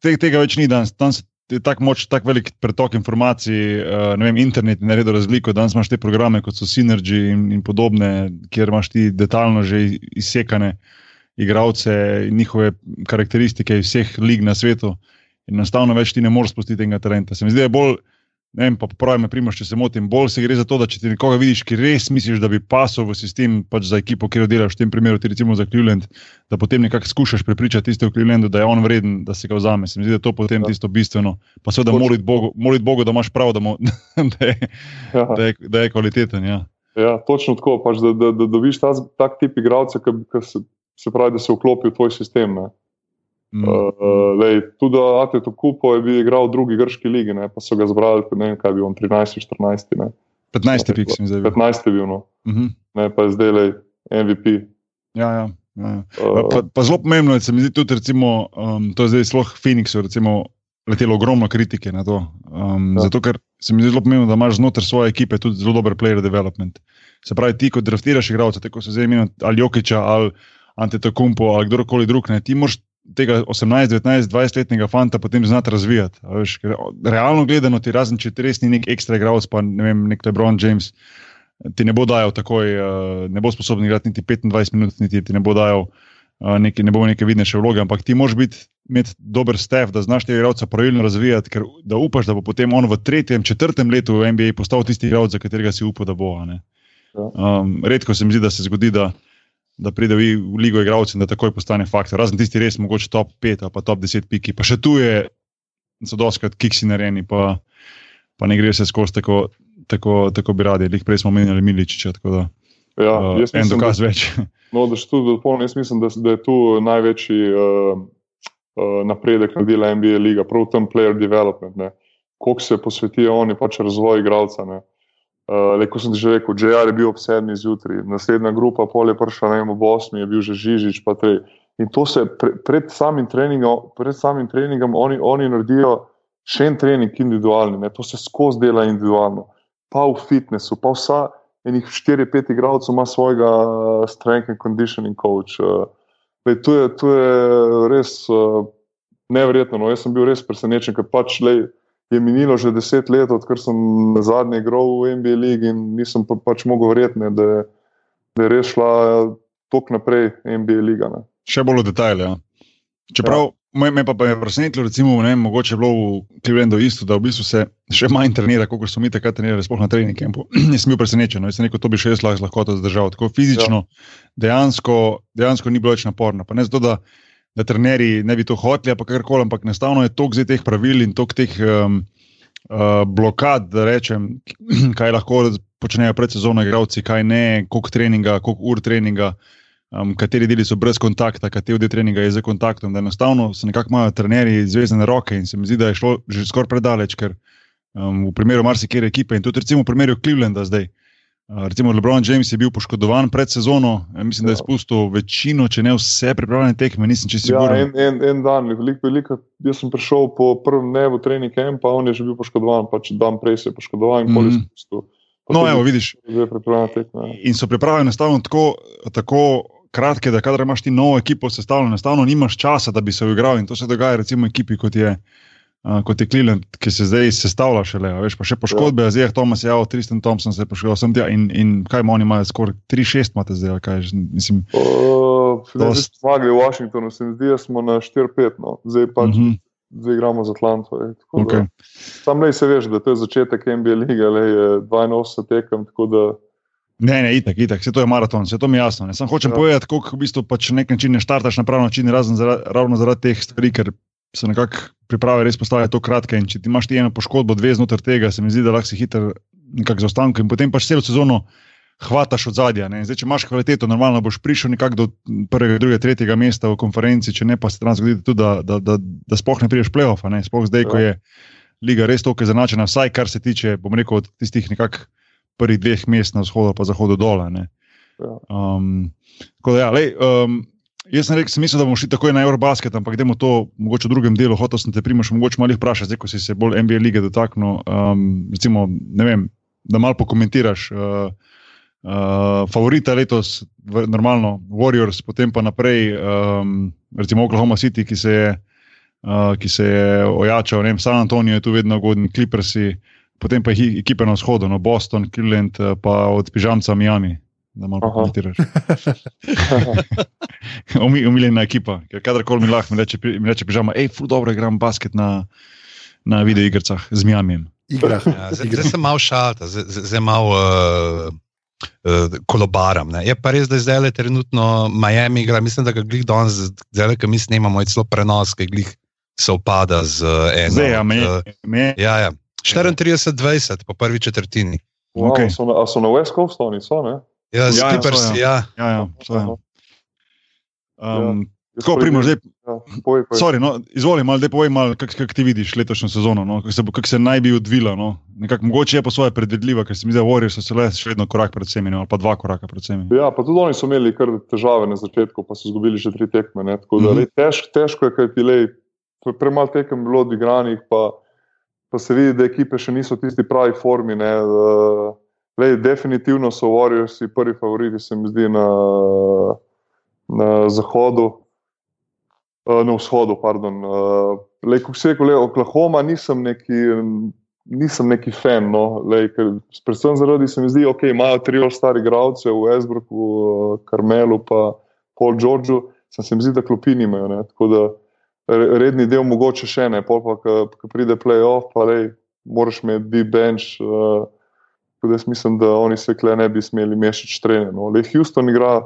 te, tega več ni danes. danes je tako moč, tako velik pretok informacij, uh, vem, internet je naredil razliko. Danes imaš te programe, kot so Synergy in, in podobne, kjer imaš ti detaljno že izsekane igralce in njihove karakteristike iz vseh lig na svetu. In enostavno več ti ne moreš spustiti tega talenta. Se mi zdi, da je bolj ne vem, pa pravi, me primaš, če se motim. Bolj se gre za to, da če ti nekoga vidiš, ki res misliš, da bi pasel v sistem pač za ekipo, ki jo delaš, v tem primeru ti recimo za Cleveland, da potem nekako skušaš prepričati tiste v Clevelandu, da je on vreden, da se ga vzame. Se mi zdi, da je to potem ja. tisto bistveno. Pa seveda moliti Bogu, molit Bogu, da imaš prav, da, mo, da, je, ja. da, je, da je kvaliteten. Ja. Ja, točno tako, pač, da, da, da dobiš ta, tak tip igralca, ki se, se pravi, da se vklopi v tvoj sistem. Ne. Mm. Uh, lej, tudi Atletu Kupo je bil igral v drugi grški ligi, ne, pa so ga zbrali, ne vem, kaj bi on 13, 14. Ne. 15. pik sem zdaj. 15. je bil, no. Uh mhm. -huh. ne, pa je zdaj le MVP. Ja, ja. Ja. Uh, pa, pa zelo pomembno je, se mi zdi tudi, recimo, um, to je zdaj sploh Phoenixu, recimo, letelo ogromno kritike na to. Um, ja. Zato, ker se mi zdi zelo pomembno, da imaš znotraj svoje ekipe tudi zelo dober player development. Se pravi, ti, kot draftiraš igralce, tako se zdaj imenuje ali Jokiča ali Antetokumpo ali kdorkoli drug, ne, ti moraš tega 18, 19, 20-letnega fanta potem znati razvijati. Veš, realno gledano, ti razen če ti res ni nek ekstra igralec, pa ne vem, nek LeBron James, ti ne bo dajal takoj, eh, ne bo sposoben igrati niti 25 minut, niti ti ne bo dajal. Eh, neki, ne bo neke vidnejše vloge, ampak ti moraš biti, imeti dober stef, da znaš tega igralca pravilno razvijati, ker da upaš, da bo potem on v tretjem, četrtem letu v NBA postal tisti igralec, za katerega si upal, da bo. Um, redko se mi zdi, da se zgodi, da, da pride v, v ligo igralcev in da takoj postane faktor. Razen tisti res mogoče top 5 ali pa top 10 piki. Pa še tu je, so doskrat kiksi narejeni, pa, pa ne gre vse skozi tako, tako, tako bi radi. Lih prej smo menjali Miličiča. Ja, uh, en mislim, dokaz da, več. No, da, tudi, jaz mislim, da, da je tu največji uh, uh, napredek naredila NBA liga, prav tam player development. Koliko se posvetijo oni pač razvoju igralca. Uh, kot sem že rekel, JR je bil ob sedmih zjutraj, naslednja grupa, pol je prišla na eno bosni, je bil že Žižič, pa tri. In to se pre, pred samim treningom, pred samim treningom oni, oni naredijo še en trening individualni, ne? to se skozi dela individualno. Pa v fitnessu, pa vsa enih 4-5 igralcev ima svojega uh, strength and conditioning coach. Uh, lej, to, je, to je res uh, neverjetno. No? Jaz sem bil res presenečen, ker pač lej je minilo že deset let, odkar sem zadnji igral v NBA ligi in nisem pa, pač mogel verjeti, da, da je res šla tok naprej NBA liga. Ne. Še bolj v detajle. Ja. Čeprav ja. me pa, pa je presenetilo, recimo, ne, mogoče je bilo v Clevelandu isto, da v bistvu se še manj trenira, kot so mi takrat trenirali, sploh na trening kampu. Jaz sem bil presenečen, no, jaz sem rekel, to bi še jaz lahko zdržal. Tako fizično, ja. dejansko, dejansko ni bilo več naporno. Pa ne zato, da da trenerji ne bi to hoteli, pa karkoli, ampak enostavno je toliko teh pravil in toliko teh um, uh, blokad, da rečem, kaj lahko počnejo pred sezono igravci, kaj ne, koliko treninga, koliko ur treninga. Um, kateri deli so brez kontakta, kateri del treninga je z kontaktom. Da enostavno so nekako imajo trenerji zvezane roke in se mi zdi, da je šlo že skoraj predaleč, ker um, v primeru marsikere ekipe in tudi recimo v primeru Clevelanda zdaj. Recimo, LeBron James je bil poškodovan pred sezono, mislim, da je ja. spustil večino, če ne vse pripravljene tekme. Nisem čisto siguren. Ja, en, en, en dan, veliko, veliko. Jaz sem prišel po prvem dnevu trening campa, on je že bil poškodovan, pač dan prej se je poškodoval in mm -hmm. pol je spustil. No, evo, vidiš. Tekme, in so pripravljeni enostavno tako, tako kratke, da kadar imaš ti novo ekipo sestavljeno, enostavno nimaš časa, da bi se uigral. In to se dogaja recimo ekipi, kot je kot je Cleveland, ki se zdaj sestavlja šele, veš, pa še poškodbe, ja. zdaj Thomas je javil, Tristan Thompson se je poškodoval, sem tja in, in kaj oni imajo, skoraj 3-6 imate zdaj, kaj mislim. Dost... Zmagali v Washingtonu, se mi zdi, da smo na 4-5, no. zdaj pač. Mm -hmm. Zdaj igramo z Atlanto. Okay. Sam ne se veš, da to je začetek NBA lige, le je 82 tekem. Ne, ne, itak, itak, vse to je maraton, vse to mi je jasno. Sam hočem ja. povedati, kako v bistvu pač nek način ne štartaš na pravi način, razen zaradi, ravno zaradi teh stvari, ker se nekako priprave res postajajo tako kratke. In če ti imaš ti eno poškodbo, dve znotraj tega, se mi zdi, da lahko si hiter nekako zaostanek in potem pač celo sezono hvataš od zadja. Zdaj, če imaš kvaliteto, normalno boš prišel nekako do prvega, drugega, tretjega mesta v konferenci, če ne pa se tam zgodi tudi, da, da, da, da sploh ne priješ plehov, sploh zdaj, ko ja. je liga res toliko zanačena, vsaj kar se tiče, bom rekel, od tistih nekakšnih prvih dveh mest na vzhodu, pa zahodu dole. ne. Ja. Um, tako da, ja, lej, um, jaz sem rekel, sem mislil, da bomo šli takoj na Eurobasket, ampak idemo to mogoče v drugem delu. Hotel sem te primoš, mogoče malo jih vprašati, zdaj ko si se bolj NBA lige dotaknil. Um, recimo, ne vem, da malo pokomentiraš. Uh, Uh, favorita letos, v, normalno, Warriors, potem pa naprej, um, recimo Oklahoma City, ki se je, uh, ki se je ojačal, vem, San Antonijo je tu vedno ugoden, Clippersi, potem pa ekipe na vzhodu, no, Boston, Cleveland, uh, pa od Pižamca Miami. Da malo komentiraš. Umi- Umiljena ekipa, ker kadarkoli mi lahko mi reče, mi reče pižama, hej, ful dobro igram basket na, na videoigrah z Miami. Igrah. Ja, zdaj, zdaj sem malo šalta, zdaj, zdaj malo uh, uh, kolobaram. Ne. Je pa res, da je zdaj le trenutno Miami igra. Mislim, da ga glih danes, zdaj le, ki mi snemamo, je celo prenos, ki glih se upada z uh, eno. Zdaj, ja, me, uh, me, ja, ja. 34-20 po prvi četrtini. Wow, Okej. so, na, a so na West Coastu, oni so, ne? Ja, Ja, z ja, so, ja. ja, ja, so, ja. Um, Jaz Tako, pa primož, zdaj, Ja, povej, povej. sorry, no, izvoli, malo, povej, malo, kako kak ti vidiš letošnjo sezono, no, kako se, bo- kako se naj bi odvila. No. Nekako, mogoče je po svoje predvidljiva, ker se mi zdi, da Warriors so se le še vedno korak pred vsemi, no, ali pa dva koraka pred vsemi. Ja, pa tudi oni so imeli kar težave na začetku, pa so izgubili že tri tekme. Ne? Tako da mm -hmm. težko, težko je, kaj ti le, premalo tekem bilo odigranih, pa, pa se vidi, da ekipe še niso v tisti pravi formi. Ne? Uh, lej, definitivno so Warriorsi prvi favoriti, se mi zdi, na, na zahodu. Uh, na vzhodu, pardon. Lej, kot se reče, Oklahoma nisem neki, nisem neki fan. No, lej, ker, predvsem zaradi se mi zdi, da okay, imajo tri stari igralce v Esbroku, Karmelu in Paul Georgeu, sem se mi zdi, da klopi nimajo. Ne, tako da re- redni del mogoče še ne, pol pa, ko pride playoff, pa lej, moraš imeti deep bench. Uh, tako da jaz mislim, da oni se kle ne bi smeli mešati štrene. No. Lej, Houston igra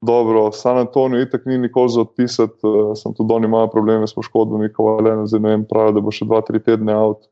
dobro, San Antonijo itak ni nikoli za odpisati, uh, sem tudi oni imajo probleme s poškodbami, ko zdaj ne vem, pravijo, da bo še dva, tri tedne out.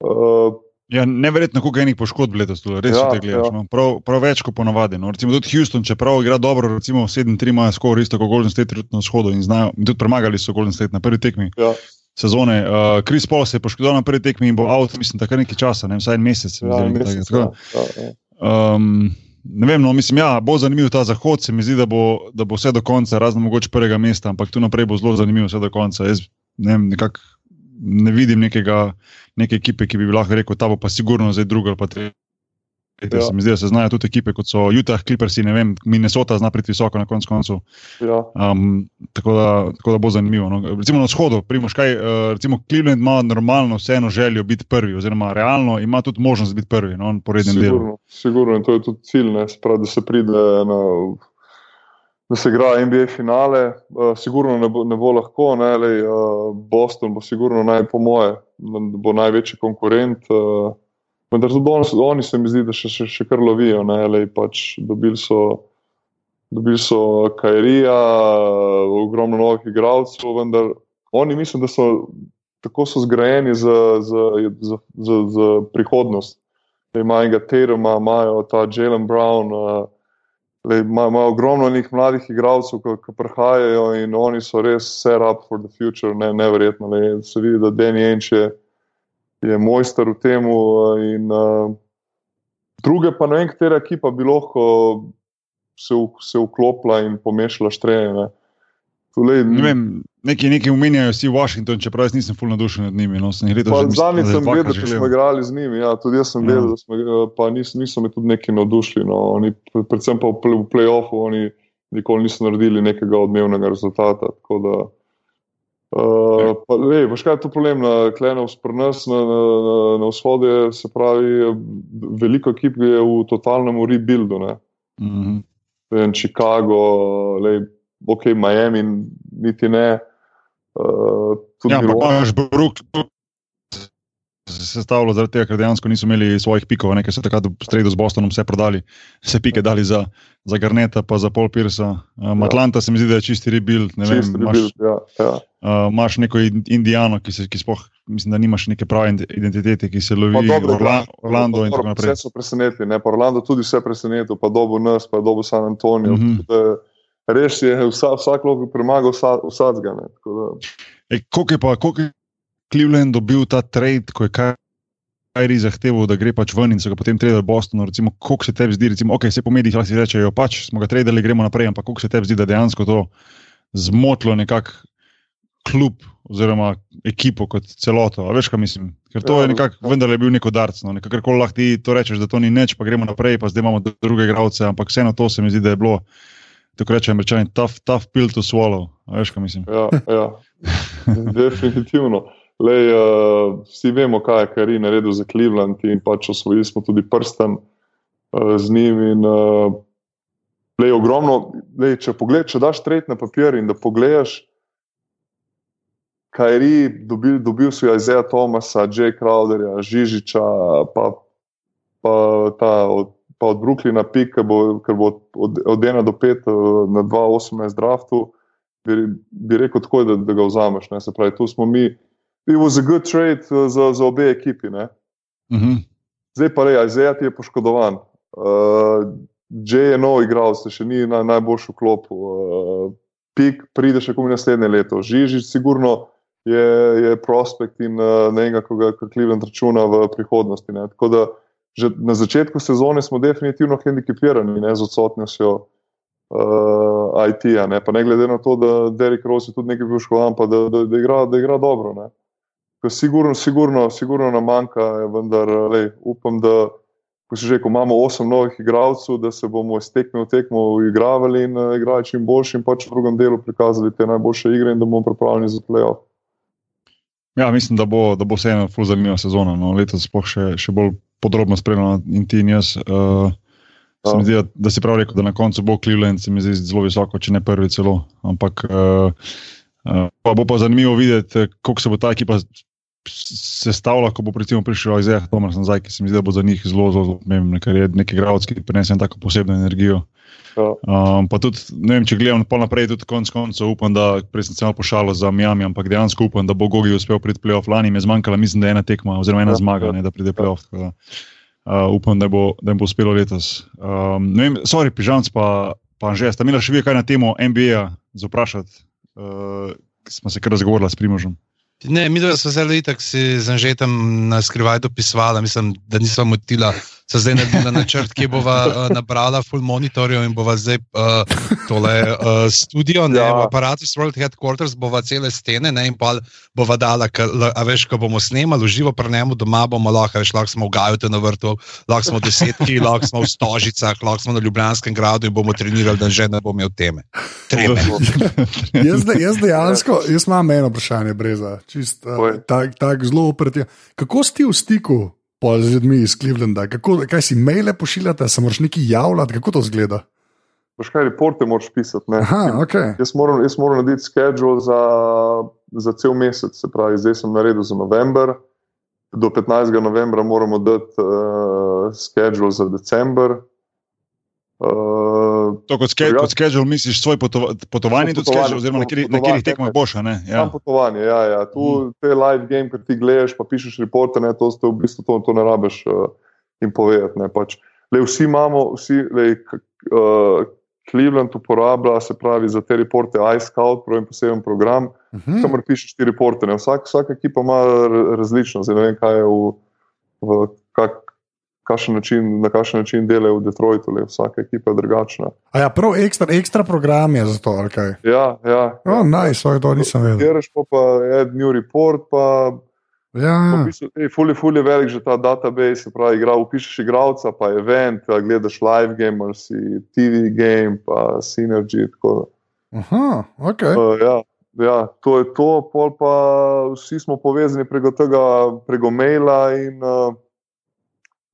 Uh, Ja, neverjetno, koliko enih poškodb letos, tu, res Ja, te gledaš. ja. No. Prav, prav več kot ponavadi. No. Recimo tudi Houston, čeprav igra dobro, recimo 7-3 imajo skoraj isto kot Golden State trenutno na vzhodu in znajo, tudi premagali so Golden State na prvi tekmi ja, sezone. Uh, Chris Paul se je poškodoval na prvi tekmi in bo out, mislim, takrat nekaj časa, ne vem, vsaj en mesec. ja, zdi, nekaj mesec, takega. ja, ja, ja. Um, ne vem, no, mislim, ja, bo zanimiv ta zahod, se mi zdi, da bo, da bo vse do konca, razen mogoče prvega mesta, ampak tu naprej bo zelo zanimivo vse do konca. Jaz ne, vem, nekak, ne vidim nekega, neke ekipe, ki bi lahko rekel, ta bo pa sigurno zdaj druga ali pa tretja. Ja. Se mi zdi, da se znajo tudi ekipe, kot so Utah, Clippersi, ne vem, Minnesota zna priti visoko na konc koncu. Ja. Um, tako, da, tako da bo zanimivo. No. Recimo na vzhodu, primoš kaj, uh, recimo Cleveland ima normalno vseeno željo biti prvi, oziroma realno ima tudi možnost biti prvi no, po rednem delu. Sigurno, sigurno, in to je tudi cilj, ne, se pravi, da se pride na. Da se igra NBA finale, uh, sigurno ne bo, ne bo lahko. Ne, lej, uh, Boston bo sigurno naj, po moje, bo največji konkurent. Uh, vendar tudi oni, oni se mi zdi, da še, še, še kar lovijo. Lej, pač dobili so, dobili so Kairija, ogromno novih igralcev, vendar oni mislim, da so tako so zgrajeni za, za, za, za, za prihodnost. Da imajo enega Teruma, imajo ta Jalen Brown. Lej, ima- Imajo ogromno nekih mladih igralcev, ki, ki prihajajo in oni so res set up for the future, ne, neverjetno. Lej, se vidi, da Danny Ainge je, je mojster v tem. In uh, druge, pa ne vem, katera ekipa bi lahko se, v- se vklopila in pomešala štrene. Tulej, Ne vem, neki, neki umenjajo vsi Washington, čeprav jaz nisem fulno navdušen nad njimi. No, sem Zadnjič sem vedel, da smo igrali z njimi. Ja, tudi jaz sem Ja. vedel, da smo, eh, pa nis, niso me tudi neki navdušili. No. Oni, pre- predvsem pa v play-offu oni nikoli niso naredili nekega odmevnega rezultata. tako Da, uh, pa, lej, veš, kaj je to problem na Klenov sprnas na, na, na, na vzhodu? Je, se pravi, veliko ekip je v totalnem rebuildu. Ne. Mhm. Ne vem, Chicago, lej, ok, Miami, niti ne. Uh, Ja, imaš Brook. Se stavilo zaradi tega, ker dejansko niso imeli svojih pikov, nekaj so takrat v sredo z Bostonom vse prodali, vse pike dali za, za Garneta, pa za Paul Piersa. Um, Ja. Atlanta se mi zdi, da je čisti rebuild. Čist rebuild, ja, ja. Uh, imaš neko in- Indijano, ki, se, ki sploh, mislim, da nimaš neke prave ident- identitete, ki se lovi Pa dobro, Orla, Orlando in dobro. Vse so presenetili, ne? pa Orlando tudi vse presenetil, pa dobo nas, pa dobo San Antonijo. Mm -hmm. Res je, vsa, vsak lahko premaga vsa, da- E, koliko je pa, koliko je Cleveland dobil ta trade, ko je kar Kyrie zahteval, da gre pač ven in so ga potem tradili v Bostonu. Recimo, koliko se tebi zdi, recimo, okay, se po medijih lahko rečejo, pač smo ga tradili, gremo naprej, ampak koliko se tebi zdi, da dejansko to zmotilo nekako klub oziroma ekipo kot celoto. A veš, kaj mislim? Ker to Ja, je nekako vendarle bil neko darcno. Nekako lahko ti to rečeš, da to ni nič, pa gremo naprej, pa zdaj imamo druge igralce, ampak vseeno to se mi zdi, da je bilo. Tako rečem, američani, tough, tough pill to swallow. A veš, kaj mislim? Ja, ja. definitivno. Lej, uh, vsi vemo, kaj je Kari naredil za Cleveland in pač osvojili smo tudi prsten uh, z njim. In, uh, lej, ogromno, lej, če, pogled, če daš tret na papir in da pogledaš, kaj je dobil, dobil si Isaiah Thomasa, Jay Crowderja, Žižiča, pa, pa, ta, od, pa od Brooklyna Pik, ker bo, ker bo od, od 1 do 5 uh, na 2-18 draftu bi, bi rekel tako, da, da ga vzameš. Ne? Se pravi, tu smo mi. It was a good trade uh, za, za obe ekipi. Ne? Uh -huh. Zdaj pa rej, Azija ti je poškodovan. Uh, Jay je nov igralec, še ni na najboljši klop. Uh, Pik pride še komi naslednje leto. Žižič sigurno je, je prospekt in uh, ne vem, kako ga Cleveland računa v prihodnosti. Ne? Tako da že na začetku sezone smo definitivno hendikepirani ne, z odsotnostjo uh, IT-ja. Ne? Pa ne glede na to, da Derek Rose je tudi nekaj poškodovan, pa da, da, da, igra, da igra dobro. Ne? Ker Sigurno, sigurno, sigurno nam manjka, vendar lej, upam, da ko si že rekel, imamo osem novih igralcev, da se bomo iz tekme v tekmo igravali in uh, igrali čim boljši in pač v drugem delu prikazali te najboljše igre in da bomo pripravljeni za playoff. Ja, mislim, da bo, da bo vseeno zelo zanimiva sezona. No. Letos sploh še, še bolj podrobno spremljamo in ti in jaz. Uh, se mi zdi, da, da si prav rekel, da na koncu bo Cleveland, se mi zdi zelo visoko, če ne prvi celo. Ampak uh, uh, pa bo pa zanimivo videti, kako se bo ta ekipa sestavila, ko bo recimo prišel Isaiah Thomas nazaj, ki se mi zdi, da bo za njih zelo, zelo pomemben, ker je neki igralec, ki prinese tako posebno energijo. Ja. Um, pa tudi, ne vem, če gledam naprej, tudi konec koncev upam, da prej sem se malo pošalil za Miami, ampak dejansko upam, da bo Gogi uspel priti playoff. Lani mi je zmanjkala, mislim, da je ena tekma oziroma ena Ja, zmaga, ja. ne, da pride playoff. da, Uh, upam, da bo, da jim bo uspelo letos. Um, ne vem, sorry, pižamc pa, pa že, sta imela še vi kaj na temo NBA za vprašati? Uh, smo se kar razgovorili s Primožem. Ne, mi dva smo zelo itak si z Anžetom na skrivaj dopisovala, mislim, da nisva motila. So zdaj naredila načrt, ki bova uh, nabrala full monitorjev in bova zdaj uh, tole uh, studio, ne, Ja. ja. aparatus World Headquarters, bova cele stene, ne, in pa bova dala, ka, l- a veš, ko bomo snemali, uživo pri njemu doma bomo lahko, veš, lahko smo v Gajutu na vrtu, lahko smo v desetki, lahko smo v Stožicah, lahko smo na Ljubljanskem gradu in bomo trenirali, da že ne bomo imeli teme. Jaz, de- jaz dejansko, jaz imam eno vprašanje, Breza, čist, uh, Povej. tak, tak zelo operativno. Kako si ti v stiku pol z ljudmi iz Clevelanda? Kako, kaj si maile pošiljate, se moraš neki javljati, kako to zgleda? Veš kaj, reporte moraš pisati. Ne? Aha, ok. Jaz moram, jaz moram narediti schedule za, za cel mesec, se pravi, zdaj sem naredil za november. Do 15. novembra moramo dati uh, schedule za december. Uh, To kot, ske, kot schedule misliš svoj potova, potovanje, tudi Potovanje, schedule, oziroma na katerih tekmah boš, ne? ja. Ja. potovanje, ja, ja. Tu Mhm. te live game, ki ti gledaš, pa pišeš reporte, ne, to, ste v bistvu to, to ne rabiš uh, jim povedati. Ne, pač. Lej, vsi imamo, vsi, lej, k, uh, Cleveland uporablja, se pravi, za te reporte iScout, pravi poseben program. Mhm. kamor pišeš štiri porte. ne. Vsak, vsaka ekipa ima različno, zdaj ne vem, kaj je v, v kakšen način, na kakšen način delajo v Detroitu, le vsaka ekipa je drugačna. A ja, prav ekstra, ekstra program je za to, ali kaj? Ja, ja. O, oh, nice, oh, to nisem vedel. Kjereš pa, pa add new report, pa Ja, v bistvu, ej, ful je, ful je velik že ta database, se pravi, igra, upišeš igralca, pa event, a gledaš live game, ali si TV game, pa synergy. Tako, aha, ok. Uh, ja, ja, to je to, pol pa vsi smo povezani preko tega, preko maila in uh,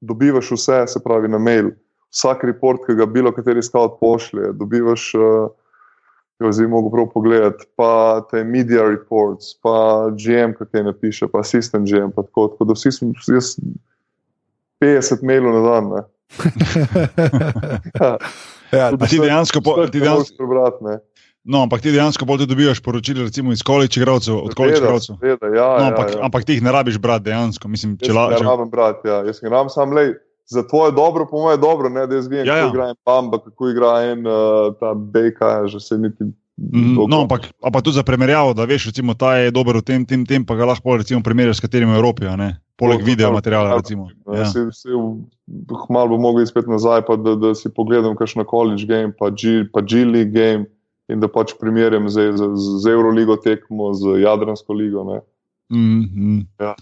dobivaš vse, se pravi na mail. Vsak report, ki ga bilo kateri scout pošlje, dobivaš, uh, jo zdaj mogo prav pogledati, pa te media reports, pa GM, ki te napiše, pa assistant GM, pa tako, tako da vsi smo, jaz 50 mailov na dan. Ja, ja, ti dejansko po- ti dejansko- prebrati. No, ampak ti dejansko bolj dobivaš poročila, recimo iz college igralcev, od Seveda, igralcev. ja, No, ja, ampak, ja. ampak ti jih ne rabiš brati dejansko. Mislim, če Jaz la, ne če, rabim brati, ja. jaz ne rabim sam le. Za tvoje dobro, po mojem, dobro, ne, da jaz vem, Ja, kako ja. igra en Bamba, kako igra en uh, ta Bejka, že se niti. Mhm, dolgo- no, ampak, ampak tudi za primerjavo, da veš, recimo, ta je dober v tem, tem, tem, pa ga lahko recimo primerjaš s katerim v Evropi. poleg to video tam- materiala. Recimo. Ja. Ja. Se, se, malo bo mogel spet nazaj, pa da, da si pogledam kakšno college game, pa G, pa G League game in da pač primerjam z, z, z Euroligo tekmo, z Jadransko ligo. Ne. Mm, mm. Ja.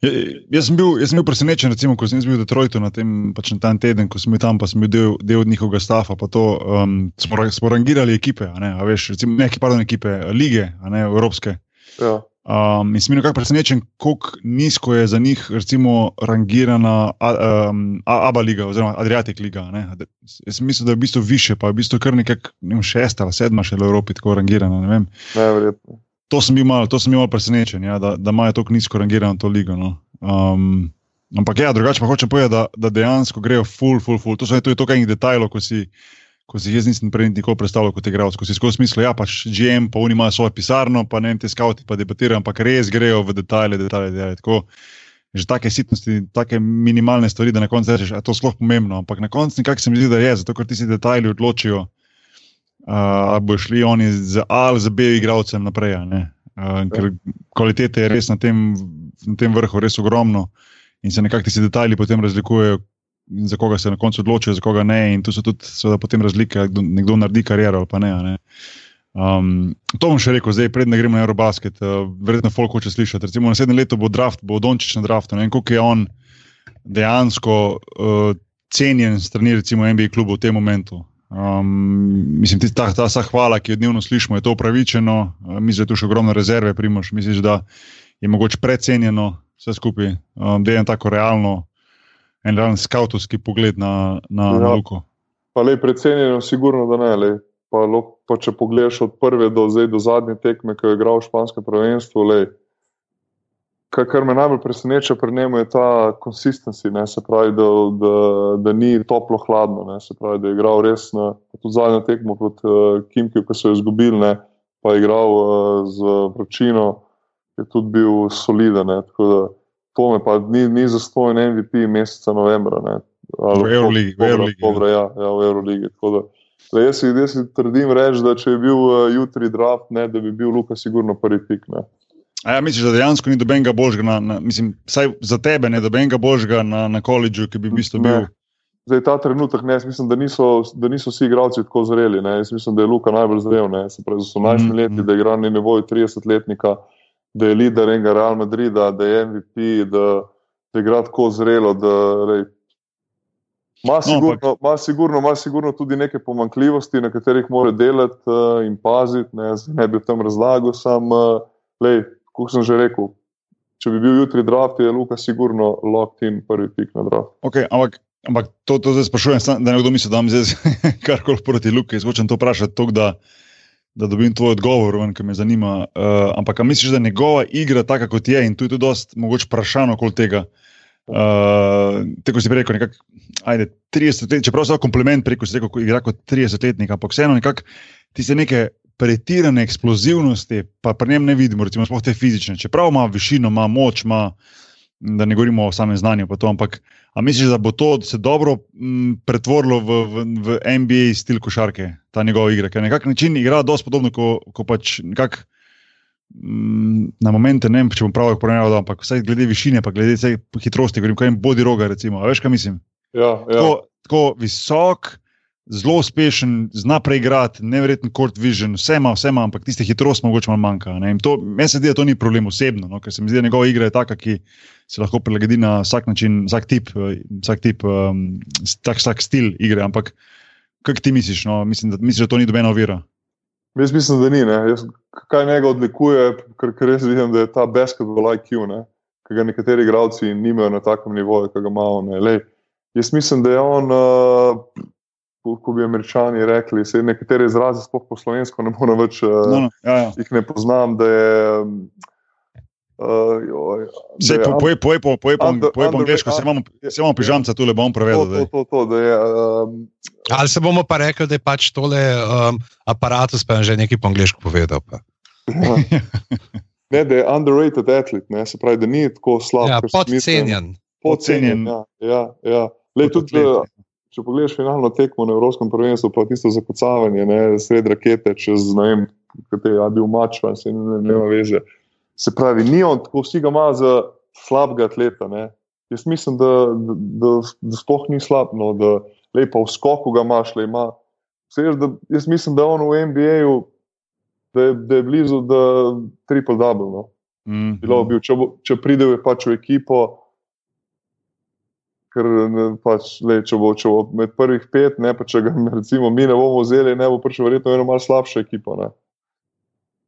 Ja, Jaz sem, bil, jaz sem bil presenečen, recimo, ko sem bil v Detroitu na tem, pač na teden, ko sem bil tam, pa sem bil del, del njihovega stafa. To, um, smo, smo rangirali ekipe, a ne, a veš, recimo, ne, pardon, ekipe, lige, ne, evropske. Ja. Um, in sem nekako presenečen, kako nizko je za njih recimo, rangirana a, um, A- ABA liga oziroma Adriatic liga. Ne. Jaz sem mislil, da je v bistvu više, pa je v bistvu kar nekaj ne šesta, ali sedma še v Evropi tako rangirana. ne vem. Neverjetno. To sem bil malo, to sem bil malo presenečen, ja, da, da imajo tako nizko rangirano to ligo. No. Um, ampak ja, drugače pa hočem povedati, da, da dejansko grejo full, full, full. To, so, to je to, kaj enih detajlov, ko si. Ko si jaz nisem prej nikoli predstavljal kot igralec, ko si skozi smisel, ja, pač GM, pa oni imajo svojo pisarno, pa ne vem, te skavti pa debatirajo, ampak res grejo v detajle, detajle, detajle. Tako, že take sitnosti, take minimalne stvari, da na koncu rečeš, da je to sploh pomembno. Ampak na koncu nekako se mi zdi, da je, zato ker ti si detajli odločijo, uh, ali bo šli oni z A ali z B igralcem naprej. Uh, ker kvalitete je res na tem, na tem vrhu res ogromno in se nekako ti detajli potem razlikujejo, za koga se na koncu odločijo, za koga ne. In tu so tudi seveda, potem razlike, kdo- nekdo naredi kariero ali pa ne. ne. Um, to bom še rekel, zdaj, predem gremo na Eurobasket. Uh, verjetno folk hoče slišati. Recimo, naslednje leto bo draft, bo Dončić na draftu. Ne vem, koliko je on dejansko uh, cenjen strani recimo NBA klubov v tem momentu. Um, mislim, tista, ta, ta vsa hvala, ki jo dnevno slišimo, je to upravičeno. Uh, mislim, da je tu še ogromno rezerve, primoš. Misliš, da je mogoče precenjeno vse skupaj, um, da je en tako realno, en realen skautovski pogled na, na, ja. na. Luko. Pa le precenjeno, sigurno da ne. Lej. Pa, lo- pa če pogledaš od prve do, zdaj, do zadnje tekme, ki je igral v španskem prvenstvu, lej, kar, kar me najbolj preseneča pri njemu je ta konsistenci, se pravi, da, da, da ni toplo hladno, ne, se pravi, da je igral res na tudi zadnjo tekmo proti uh, Kimkiju, ki so jo izgubili, ne, pa je igral uh, z vročino, je tudi bil soliden. Ne, tako da to me pa ni, ni zastojen MVP meseca novembra. Ne, ali V Euroligi, v Euroligi, ja. oktobra, ja, ja, v Euroligi. Da, da jaz, jaz si trdim reči, da če bi bil uh, jutri draft, ne, da bi bil Luka sigurno prvi pik. Ne. A ja, misliš, da dejansko ni dobenega božga, na, na, mislim, vsaj za tebe, ne dobenega božga na, na koledžu, ki bi v bistvu bil. Ne. Zdaj, ta trenutek, ne, mislim, da niso, da niso vsi igralci tako zreli. Ne. Jaz mislim, da je Luka najbolj zrel. Ne. Se pravi, z 18 Mhm. leti, da igra na nivoju 30-letnika, da je lider enega Real Madrida, da je MVP, da, da igra tako zrelo. Da, rej, Ima No, sigurno, ima, sigurno, ima sigurno tudi neke pomankljivosti, na katerih mora delati uh, in paziti. Ne, ne bi o tem razlagal, sam, uh, lej, kot sem že rekel, če bi bil jutri draft, je Luka sigurno locked in prvi pik na draft. Okay, ampak, ampak to, to zdaj sprašujem, da ne kdo misli, da imam zdaj karkoli proti Luki. Jaz hočem to vprašati, tok, da, da dobim tvoj odgovor, ven, ki me zanima. Uh, ampak a misliš, da je njegova igra taka, kot je, in tu je tudi dosti mogoče vprašanje okoli tega. Uh, tako si rekel, nekako, ajde, 30 let, čeprav so kompliment preko, rekel, ko igra kot 30-letnik, ampak vseeno ti se neke pretirane eksplozivnosti, pa pri njem ne vidimo, recimo, te fizične. Čeprav ima višino, ima moč, ima, da ne govorimo o samem znanju, to, ampak a misliš, da bo to se dobro m, pretvorilo v, v, v NBA stil košarke, ta njegova igra, ker na nek način igra dosti podobno, ko, ko pač nekako. mm, Na momente ne vem, če bom prav primerjal, ampak vsaj glede višine, pa glede hitrosti, govorim, kaj jim bodi roga, recimo. A veš, kaj mislim? Ja, ja. Tako, tako visok, zelo uspešen, zna preigrati, nevreten court vision, vse ima, vse ima, ampak tiste hitrosti mogoče malo manjka. To, meni se zdi, da to ni problem osebno, no, ker se mi zdi, da njegova igra je taka, ki se lahko prilagodi na vsak način, vsak tip, eh, vsak, tip um, tak, vsak stil igre. Ampak kaj ti misliš? No? Mislim, da, misliš, da to ni dobena ovira. Jaz mislim, da ni. Ne. Jaz, kaj njega odlikuje, ker, ker res vidim, da je ta basketball IQ, ne, ki ga nekateri igralci nimajo na takem nivoju, ki ga ima on. ne. Lej, Jaz mislim, da je on, uh, ko- ko bi američani rekli, se nekatere izraze, sploh po slovensko, ne morem več, No, no, ja, ja. jih ne poznam. Da je, uh, joj, Sej, je po, un- povej, povej, po- povej, po- under- povej po angliško, se imamo, se imamo pižamca tule, bom prevedel. to, to, to, to, da je, um, Ali se bomo pa rekli, da je pač tole um, aparatus, pa je že nekaj po angliško povedal. Pa. ne, da je underrated atlet, ne, se pravi, da ni tako slab. Ja, si mislim. podcenjen. Podcenjen. Ja, ja, ja. Lej, tudi, Podcenjen. Če pogledaš finalno tekmo na Evropskem prvenstvu, pa tisto zakocavanje, ne, sred rakete, čez ne vem, kaj je bil mač, se ne, ne, veze. Se pravi, ni on tako, vsi ga ima za slabega atleta. Ne. Jaz mislim, da, da, da, da sploh ni slab, no, da lepo v skoku ga imaš, le ima. Vse, da, jaz mislim, da on v NBA-ju, da, da je blizu, da je triple double. No. Mm. Bilo bi, če, če pride pač v ekipo, ker pač, le, če, bo, če bo med prvih pet, ne, pa če ga recimo, mi ne bomo vzeli, ne bo prišel verjetno ena malo slabša ekipa. Ne,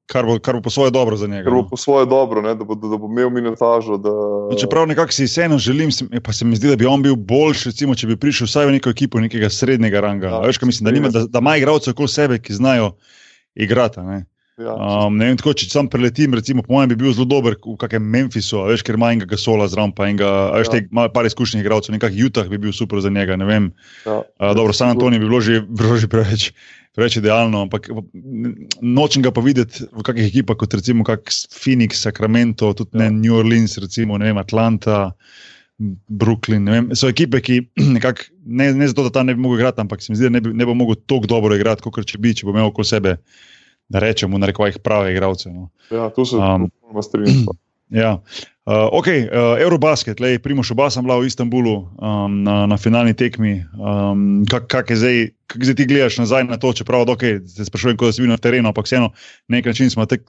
Kar, bo, kar bo po svoje dobro za njega. ker bo no. po svoje dobro, ne, da, bo, da, da bo imel minutažo. Da, No, čeprav nekako si vseeno želim, se- pa se mi zdi, da bi on bil boljši, recimo, če bi prišel vsaj v neko ekipo nekega srednjega ranga. Ja, veš, mislim, da, nima, da, da ima igralce okoli sebe, ki znajo igrati. Ne? Ja, Um, ne vem, tako, če sam preletim, recimo, po mojem, bi bil zelo dober v kakšnem Memphisu, veš, ker ima enega Gasola zraven, pa enega, a veš, Ja. ja. ima par izkušenih igralcev, nekak Utah bi bil super za njega, ne vem. ja. Uh, dobro, San Antonijo bi bilo že, bilo že preveč, preveč idealno, ampak nočem ga pa videti v kakšnih ekipah kot recimo kak Phoenix, Sacramento, tudi ja. Ja. ne New Orleans, recimo ne vem, Atlanta. Brooklyn, vem, so ekipe, ki nekako, ne, ne zato, da tam ne bi mogel igrati, ampak se mi zdi, da ne bi, ne bo mogel tako dobro igrati, kot če bi, če bo imel okoli sebe, da rečemo, na rekovajih prave igralce. No. ja, tu se Um, strinjam. Ja. Uh, ok, uh, Eurobasket, le Primoš oba sem bila v Istanbulu um, na, na finalni tekmi. Um, kak, kak je zdaj, kak zdaj ti gledaš nazaj na to, čeprav okay, te sprašujem, kot da si bil na terenu, ampak vseeno na nek način smo, tek,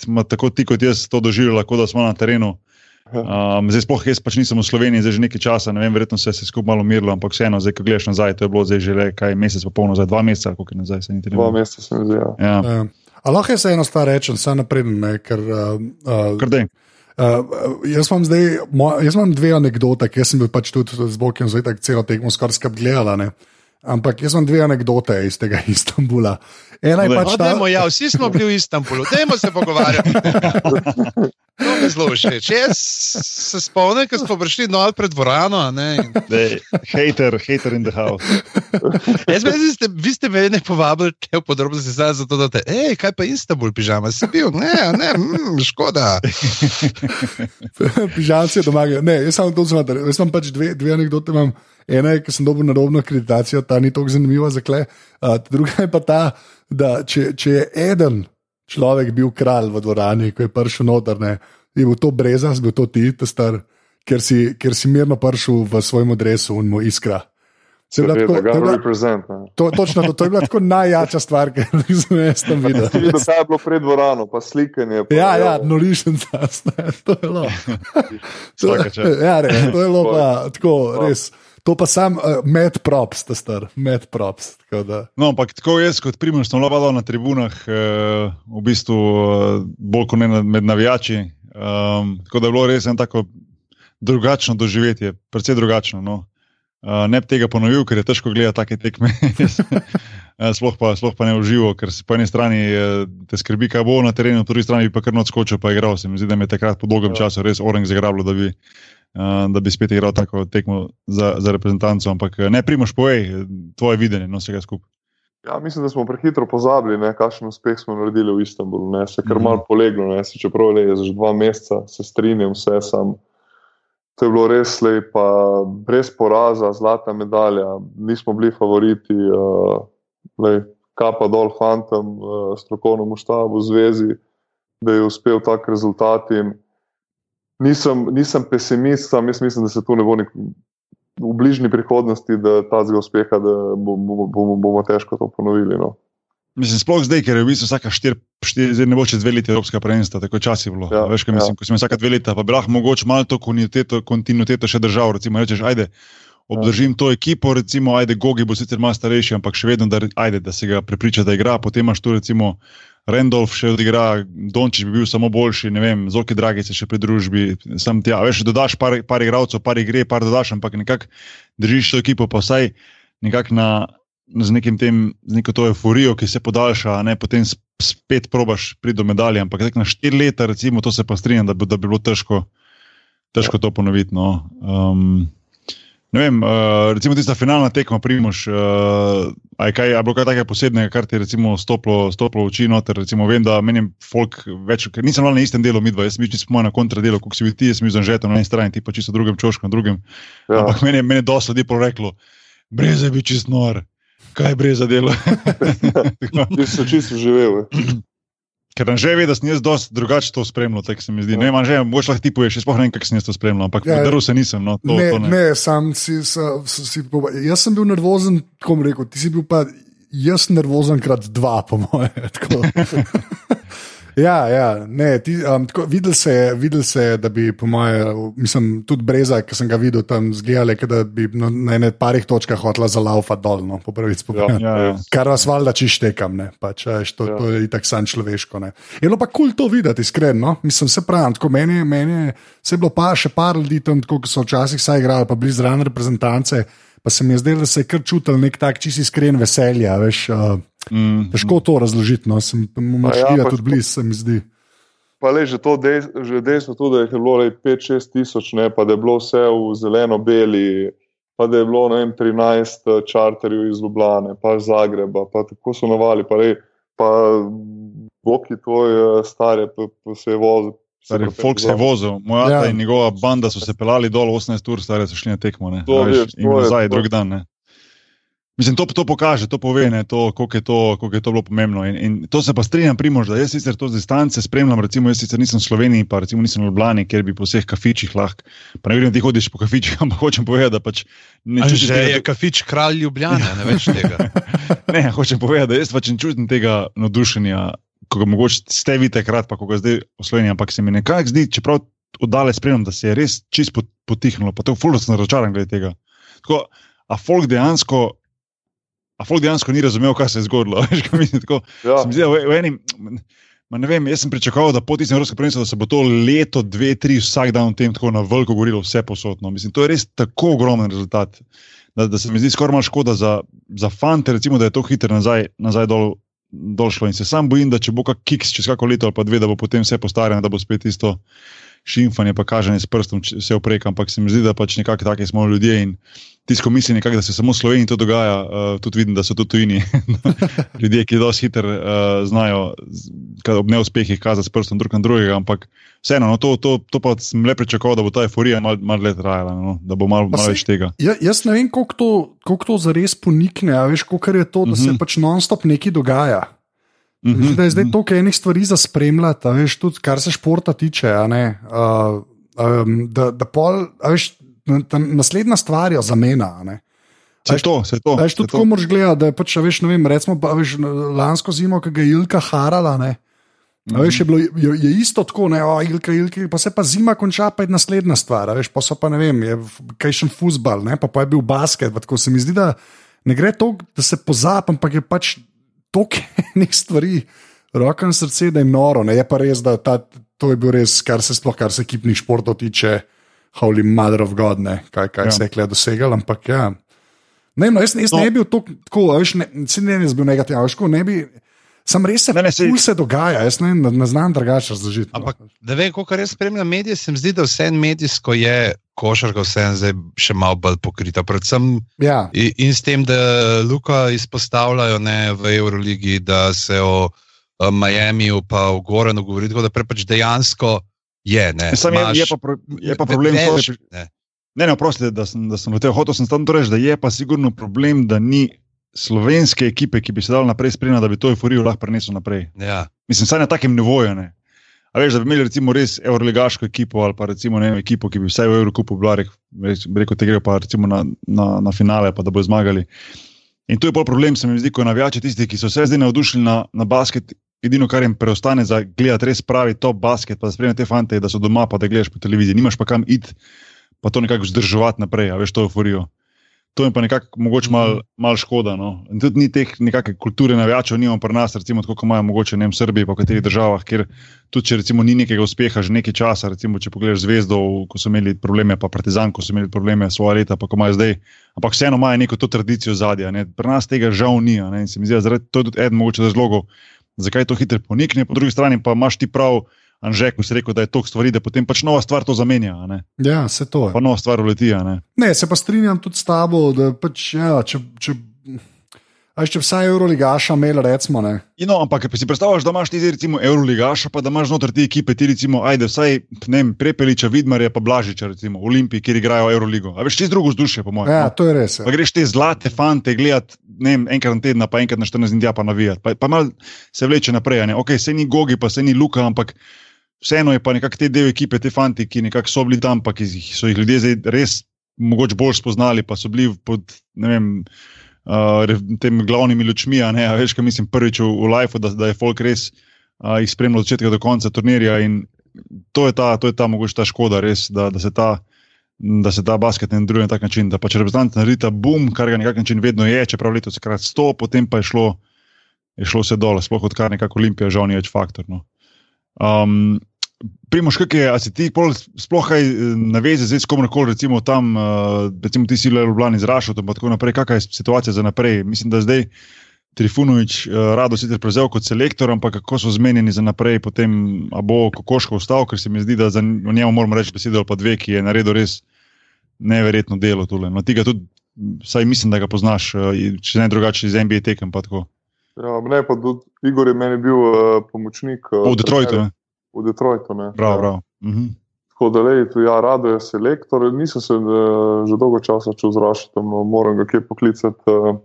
smo tako ti kot jaz to doživljali, kot da smo na terenu. Um, zdaj, sploh jaz pač nisem v Sloveniji, zdaj že nekaj časa, ne vem, verjetno se je vse skupaj malo umirilo, ampak vseeno, zdaj, ko gledaš nazaj, to je bilo zdaj že le kaj mesec, pa polno, zdaj dva meseca, koliko je nazaj, se niti ne Dva meseca se mi zdi. Ja. Ja, Uh, a lahko jaz eno stvar rečem, samo naprej, ne, ker uh, uh. Uh, jaz, imam zdaj, jaz imam dve anekdote, ker sem bil pač tudi z Bokom zdaj tako celo tekmo skoraj skrb gledala. Ne? Ampak jaz imam dve anekdote iz tega Istanbula. Ena je Povej. pač ta, dajmo, ja, vsi smo bili v Istanbulu, dajmo se pogovarjati. To mi je zelo všeč. Jaz se spomnim, ko smo prišli dol pred dvorano. a ne, in Dej, Hater, hater in the house. Jaz mislim, ste, vi ste mene povabili te v podrobnosti zato, da te, hej, kaj pa Istanbul, pižama, si bil, ne, ne, mm, škoda. pižamci doma. Ne, jaz sem to zelo, jaz imam pač dve, dve anekdote. Imam. Ena je, ki sem dobil narodno akreditacijo, ta ni tako zanimiva za kle. Uh, druga je pa ta, da če, če je eden človek bil kralj v dvorani, ko je prišel noter, ne, je bil to brezas, bil to ti, ta star, ker si, ker si mirno prišel v svojem adresu in mu iskra. To je bila Seveda, tako- to ga je bila- reprezent. To, točno to, to je bila tako najjača stvar, ki sem jo jaz tam videl. Tudi da je bilo pred dvorano, pa slikanje. Pa, Ja, ja, norišnica, to je bilo. Ja, res, to je bilo pa tako, res. To pa sam uh, med props, ta star, med props. tako da. No, ampak tako jaz kot primer sem lovil na tribunah, eh, v bistvu eh, bolj kot ne med navijači. Um, tako da je bilo res eno tako drugačno doživetje, precej drugačno. No. Uh, ne bi tega ponovil, ker je težko gledati take tekme. Eh, sploh, pa, sploh pa ne uživo, ker se po eni strani te skrbi, kaj bo na terenu, po drugi strani pa kar odskočil, pa igral. Se mi zdi, da mi je takrat po dolgem Ja. času res orang zagrablo, da bi, da bi spet igral tako tekmo za, za reprezentanco. Ampak eh, ne, primoš, povej eh, tvoje videnje no, vsega skupaj. Ja, mislim, da smo prehitro pozabili, ne, kakšen uspeh smo naredili v Istanbulu. Ne, se je kar Mhm. malo poleglo, ne, se čeprav le je že dva meseca, se strinjam, vse sam. To je bilo res lepo, brez poraza, zlata medalja, nismo bili favoriti, uh, lej, kapa dol fantom, uh, strokovnemu štabu, zvezi, da je uspel tak rezultat. In nisem, nisem pesimist, sam jaz mislim, da se tu ne bo nik, v bližnji prihodnosti, da ta zgo uspeha, da bo- bo- bomo, bomo težko to ponovili. No. Mislim, sploh zdaj, ker je v bistvu vsaka štiri, štiri zdaj ne bo čez dve leti Evropska prvenstva, tako čas je bilo. Ja, Ja, Veš, kaj mislim, ja. ko smo vsaka dve leta, pa bi lahko mogoče malo to kontinuiteto, kontinuiteto še držal. Recimo, rečeš, ajde, obdržim ja. to ekipo, recimo, ajde, Gogi bo sicer malo starejši, ampak še vedno, da, ajde, da se ga prepriča, da igra. Potem imaš tu recimo Randolph še odigra, Dončić bi bil samo boljši, ne vem, Zoki Dragi se še pridružbi, sam tja. Veš, dodaš par, par igralcev, par igre, par dodaš, ampak nekako držiš to ekipo, pa vsaj nekako na z, nekim tem, z neko to euforijo, ki se podaljša, ne potem sp- spet probaš priti do medalje. Ampak na štiri leta, recimo, to se pa strinjam, da, da bi bilo težko, težko to ponoviti. No. Um, ne vem, uh, recimo tista finalna tekma, primoš. Uh, a je kaj, a je bilo kaj takega posebnega, kar ti je recimo stoplo, stoplo v oči noter. Recimo, vem, da menim folk več, ker nisem na istem delu midva, jaz sem čisto na kontradelu, kot si bil ti, jaz sem bil zanžeten na eni strani, ti pa čisto drugem čošku na drugem. Ja. Ampak meni je, meni je dosti ljudi reklo, brez je bil čist nor, kaj brez za delo. Ti si čisto živel. Ker nam že ve, da sem jaz dosti drugače to spremljal, tako se mi zdi. Ja. Ne, manj že, mogoče lahko ti poveš, sploh ne vem, kako sem jaz to spremljal, ampak ja, drl se nisem. No, to, ne, to ne. ne, sam si, sa, si. Jaz sem bil nervozen, tako bom rekel, ti si bil pa jaz nervozen krat dva, po moje. Ja, ja ne, ti, um, tako, videl, se je, videl se je, da bi, po mojem, mislim, tudi breza, ki sem ga videl tam zgledali, da bi na, na enem parih točkah hotla zalaufa dolno, po pravi spomin. Ja, ja, ja. Kar vas valjda čištekam, ne, pač, veš, to, ja. to je itak sam človeško. Ne. Je bilo pa kul cool to videti, iskreno. Mislim, se pravi, tako meni, meni se je bilo pa še par ljudi tam, tako, ki so včasih saj igrali, pa blizu rane reprezentance. Pa se mi je zdelo, da se je kar čutil nek tak čisi iskren veselja. Veš, uh, Mm, Težko to razložiti, no, sem možgal ja, tudi blizu, se mi zdi. Pa le že to dej, že dejstvo, tudi, da je bilo 5-6 tisoč, ne, pa da je bilo vse v zeleno-beli, pa da je bilo vem, 13 eh, čarterjev iz Ljubljana, pa iz Zagreba, pa tako so navali, pa, pa Boki tvoj stare, pa, pa se je vozil. Stari, folk se je vozil, moja ja. in njegova banda so se pelali dol 18 ur, stari so šli na tekmo. To je že nazaj, drug dan. Ne. Mislim, to, to pokaže, to pove, ne, to, koliko, je to, koliko je to bilo pomembno. In, in to se pa strinjam, primož, da jaz sicer to z distance spremljam. Recimo, jaz sicer nisem v Sloveniji, pa recimo nisem v Ljubljani, kjer bi po vseh kafičih lahko. Pa ne vem, da ti hodiš po kafičih, ampak hočem povedati, da pač. Ne čutiš, da je kafič kralj Ljubljana, ne več tega. ne, hočem povedati, da jaz pač ne čutim tega navdušenja, ko ga mogoče ste vidite krat, pa ko ga zdaj v Sloveniji, ampak se mi nekako zdi, čeprav oddale spremljam, da se je res čist potihnilo, pa to fuldo sem razočaran glede tega. Tako, a folk dejansko A folk dejansko ni razumel, kaj se je zgodilo. ja. zdi, v, v enim, ne vem, jaz sem pričakoval, da po tistem Evropskem prvenstvu se bo to leto, dve, tri, vsak dan o tem tako na veliko govorilo, vse posodno. Mislim, to je res tako ogromen rezultat, da, da se mi zdi skoraj malo škoda za, za fante, recimo, da je to hitro nazaj, nazaj dol. Došlo in se sam bojim, da če bo kak kiks čez kako leto ali pa dve, da bo potem vse postarjeno, da bo spet isto šimfanje, pa kažanje s prstom, vse opreka. Ampak se mi zdi, da pač nekako taki smo ljudje in tisto misli, nekak, da se samo v Sloveniji to dogaja, uh, tudi vidim, da so to tujini. Ljudje, ki dosti hitro uh, znajo ob neuspehih kazati s prstom drug na drugega, ampak vseeno, no, to, to, to pa sem le pričakoval, da bo ta euforija malo mal let trajala, no, da bo malo mal več tega. Ja, jaz ne vem, koliko to, koliko to zares ponikne, a veš, koliko je to, da se uh mhm. -huh. pač non-stop nekaj dogaja. Uh mhm, -huh, da je zdaj toliko enih stvari za spremljati, veš, tudi kar se športa tiče. Uh, um, da, da pol, veš, naslednja stvar je zamena. Se to, se to. Veš, tudi tako moraš gledati, da je pač, veš, ne vem, recimo, pa, veš, lansko zimo, ki je Ilka harala. Ne, mm -hmm. veš, je, bilo, je, je isto tako, ne, o, Ilka, Ilka, pa se pa zima konča, pa je naslednja stvar. Veš, pa so pa ne vem, je kaj še futbal, pa, pa je bil basket. Tako se mi zdi, da ne gre to, da se pozabi, ampak je pač toliko enih stvari, roka na srce, da je noro. Ne, je pa res, da ta, to je bil res, kar se sploh, kar se ekipnih športov tiče. Holy Mother of God, ne, kaj, kaj ja. se je kle dosegal. Ampak ja. Ne, no, jaz, jaz no. ne bi bil tako, veš, ne, ne bi bil negativen, veš, ne bi. Sam res se, ne, ne, se... se dogaja, jaz ne, ne znam drugače razložiti. No. Ampak, da veš, kako res spremljam medije, se mi zdi, da vse medijsko je košarka, vse je še malo bolj pokrita. Predvsem ja. in, in s tem, da Luka izpostavljajo ne, v Euroligi, da se o, o Miamiju pa v Gorenu govori, da prepač dejansko. Je, ne, Sam, je, je, pa pro, je pa problem, da se ne. Ne, ne, oprostite, da sem, da sem tem hotel, sem tam to reči, da je pa sigurno problem, da ni slovenske ekipe, ki bi se dal naprej spremljati, da bi to euforijo lahko prenesel naprej. Ja. Mislim, saj na takem nivoju. Ne. A veš, da bi imeli recimo res euroligaško ekipo ali pa recimo ne, ekipo, ki bi vse v Evropi bila, rekel, te grejo pa recimo na, na, na finale, pa da bo zmagali. In to je pol problem, se mi zdi, ko navijači tisti, ki so se zdaj navdušili na, na basket edino, kar jim preostane za gledati res pravi top basket, pa da spremljate te fante, da so doma, pa da gledaš po televiziji. Nimaš pa kam iti, pa to nekako zdržovati naprej, a veš to euforijo. To je pa nekako mogoče malo mal škoda. No. In tudi ni teh nekakšne kulture navijačev, nimamo pri nas, recimo, kot imajo mogoče ne v Srbiji, pa v katerih državah, kjer tudi če recimo ni nekega uspeha že nekaj časa, recimo, če pogledaš zvezdo, ko so imeli probleme, pa partizan, ko so imeli probleme svoje leta, pa ko imajo zdaj, ampak vseeno imajo neko to tradicijo zadja. Ne. Pri nas tega žal ni. Ne. In se mi zdi, da je to tudi eden mogoče razlogov, zakaj to hitro ponikne, po drugi strani pa imaš ti prav, Anžek, ko si rekel, da je to stvari, da potem pač nova stvar to zamenja. Ja, se to je. Pa nova stvar uleti. Ne? ne, se pa strinjam tudi s tabo, da pač, ja, če. če A če vsaj Euroligaša imel, recimo. Ne. No, ampak si predstavljaš, da imaš ti recimo Euroligaša, pa da imaš znotraj te ekipe ti recimo, ajde, vsaj ne vem, Prepeliča, Vidmarja, pa Blažiča, recimo Olimpiji, kjer igrajo Euroligo. A veš, ti z drugo vzdušje, po mojem. Ja, no. to je res. Ja. Pa greš te zlate fante gledati, ne vem, enkrat na teden, pa enkrat na 14 dni, pa navijati. Pa, pa mal se vleče naprej. Ne? Ok, se ni Gogi, pa se ni Luka, ampak vseeno je pa nekako te del ekipe, te fanti, ki nekako so bili tam, pa ki so jih ljudje zdaj res mogoče bolj spoznali, pa so bili pod, ne vem uh, temi glavnimi lučmi. Veš, kaj mislim prvič v, v Life, da, da je folk res uh, jih spremljal od začetka do konca turnirja. In to je ta, to je ta mogoče ta škoda, res, da, da se ta. Da se ta basket ne drži na tak način, da pač reprezentant naredi ta boom, kar ga na nek način vedno je, čeprav letos je krat 100, potem pa je šlo, je šlo vse dole, sploh odkar nekako Olimpija, žal ni več faktor. No. Um, Primoš, kaj je, a si ti sploh kaj naveze zdaj s komorkoli, recimo tam, uh, recimo ti si le v Ljubljani zrašil, in tako naprej, kakšna je situacija za naprej? Mislim, da zdaj Trifunovič uh, rado sicer prevzel kot selektor, ampak kako so zmenjeni za naprej, potem bo Kokoško ostal, ker se mi zdi, da za njemu moramo reči besedo ali pa dve, ki je naredil res neverjetno delo tole. No, ti ga tudi, saj mislim, da ga poznaš, če ne drugače iz NBA tekem. Ja, ne, pa tudi Igor je meni bil uh, pomočnik. Uh, v Detroitu. Ne? V Detroitu. Ne. Prav, prav. Mhm. Tako da le, ja, rado je selektor, nisem se uh, že dolgo časa čutil zrašiti, no, moram ga kje poklicati. Uh,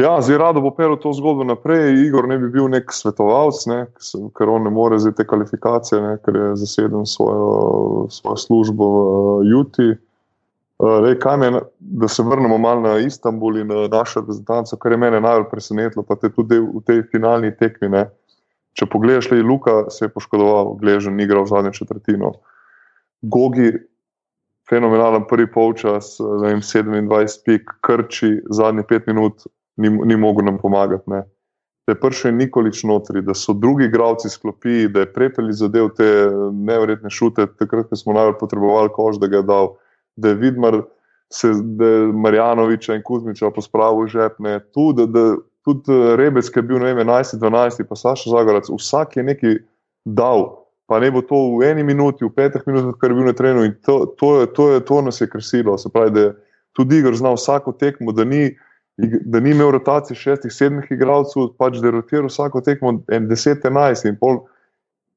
Ja, zdaj rado bo pel to zgodbo naprej. Igor ne bi bil nek svetovalec, ne, ker on ne more zdaj te kvalifikacije, ne, ker je zaseden svojo, svojo službo v Juti. Rej, me, da se vrnemo malo na Istanbul in na našo reprezentanco, kar je mene najbolj presenetilo, pa te tudi v tej finalni tekmi. Ne. Če pogledaš, le Luka se je poškodoval, gležen, ni igral v zadnjo četrtino. Gogi, fenomenalen prvi polčas, 27 pik, krči zadnjih pet minut, ni, ni mogel nam pomagati. Ne. Da je prišel Nikolič notri, da so drugi igravci sklopi, da je prepeli zadev te nevrjetne šute, takrat, ko smo najbolj potrebovali kož, da ga je dal, da je Vidmar se, da je Marjanoviča in Kuzmiča pospravil žepne, tudi, da, tudi Rebec, ki je bil 11-12, pa Saša Zagorac, vsak je nekaj dal. Pa ne bo to v eni minuti, v petih minutah, kar je bil na terenu. In to, to, to, to, to nas je krsilo. Se pravi, da je tudi Igor znal vsako tekmo, da ni, da ni imel rotacije šestih, sedmih igralcev, pač da je rotiral vsako tekmo 10-11 in pol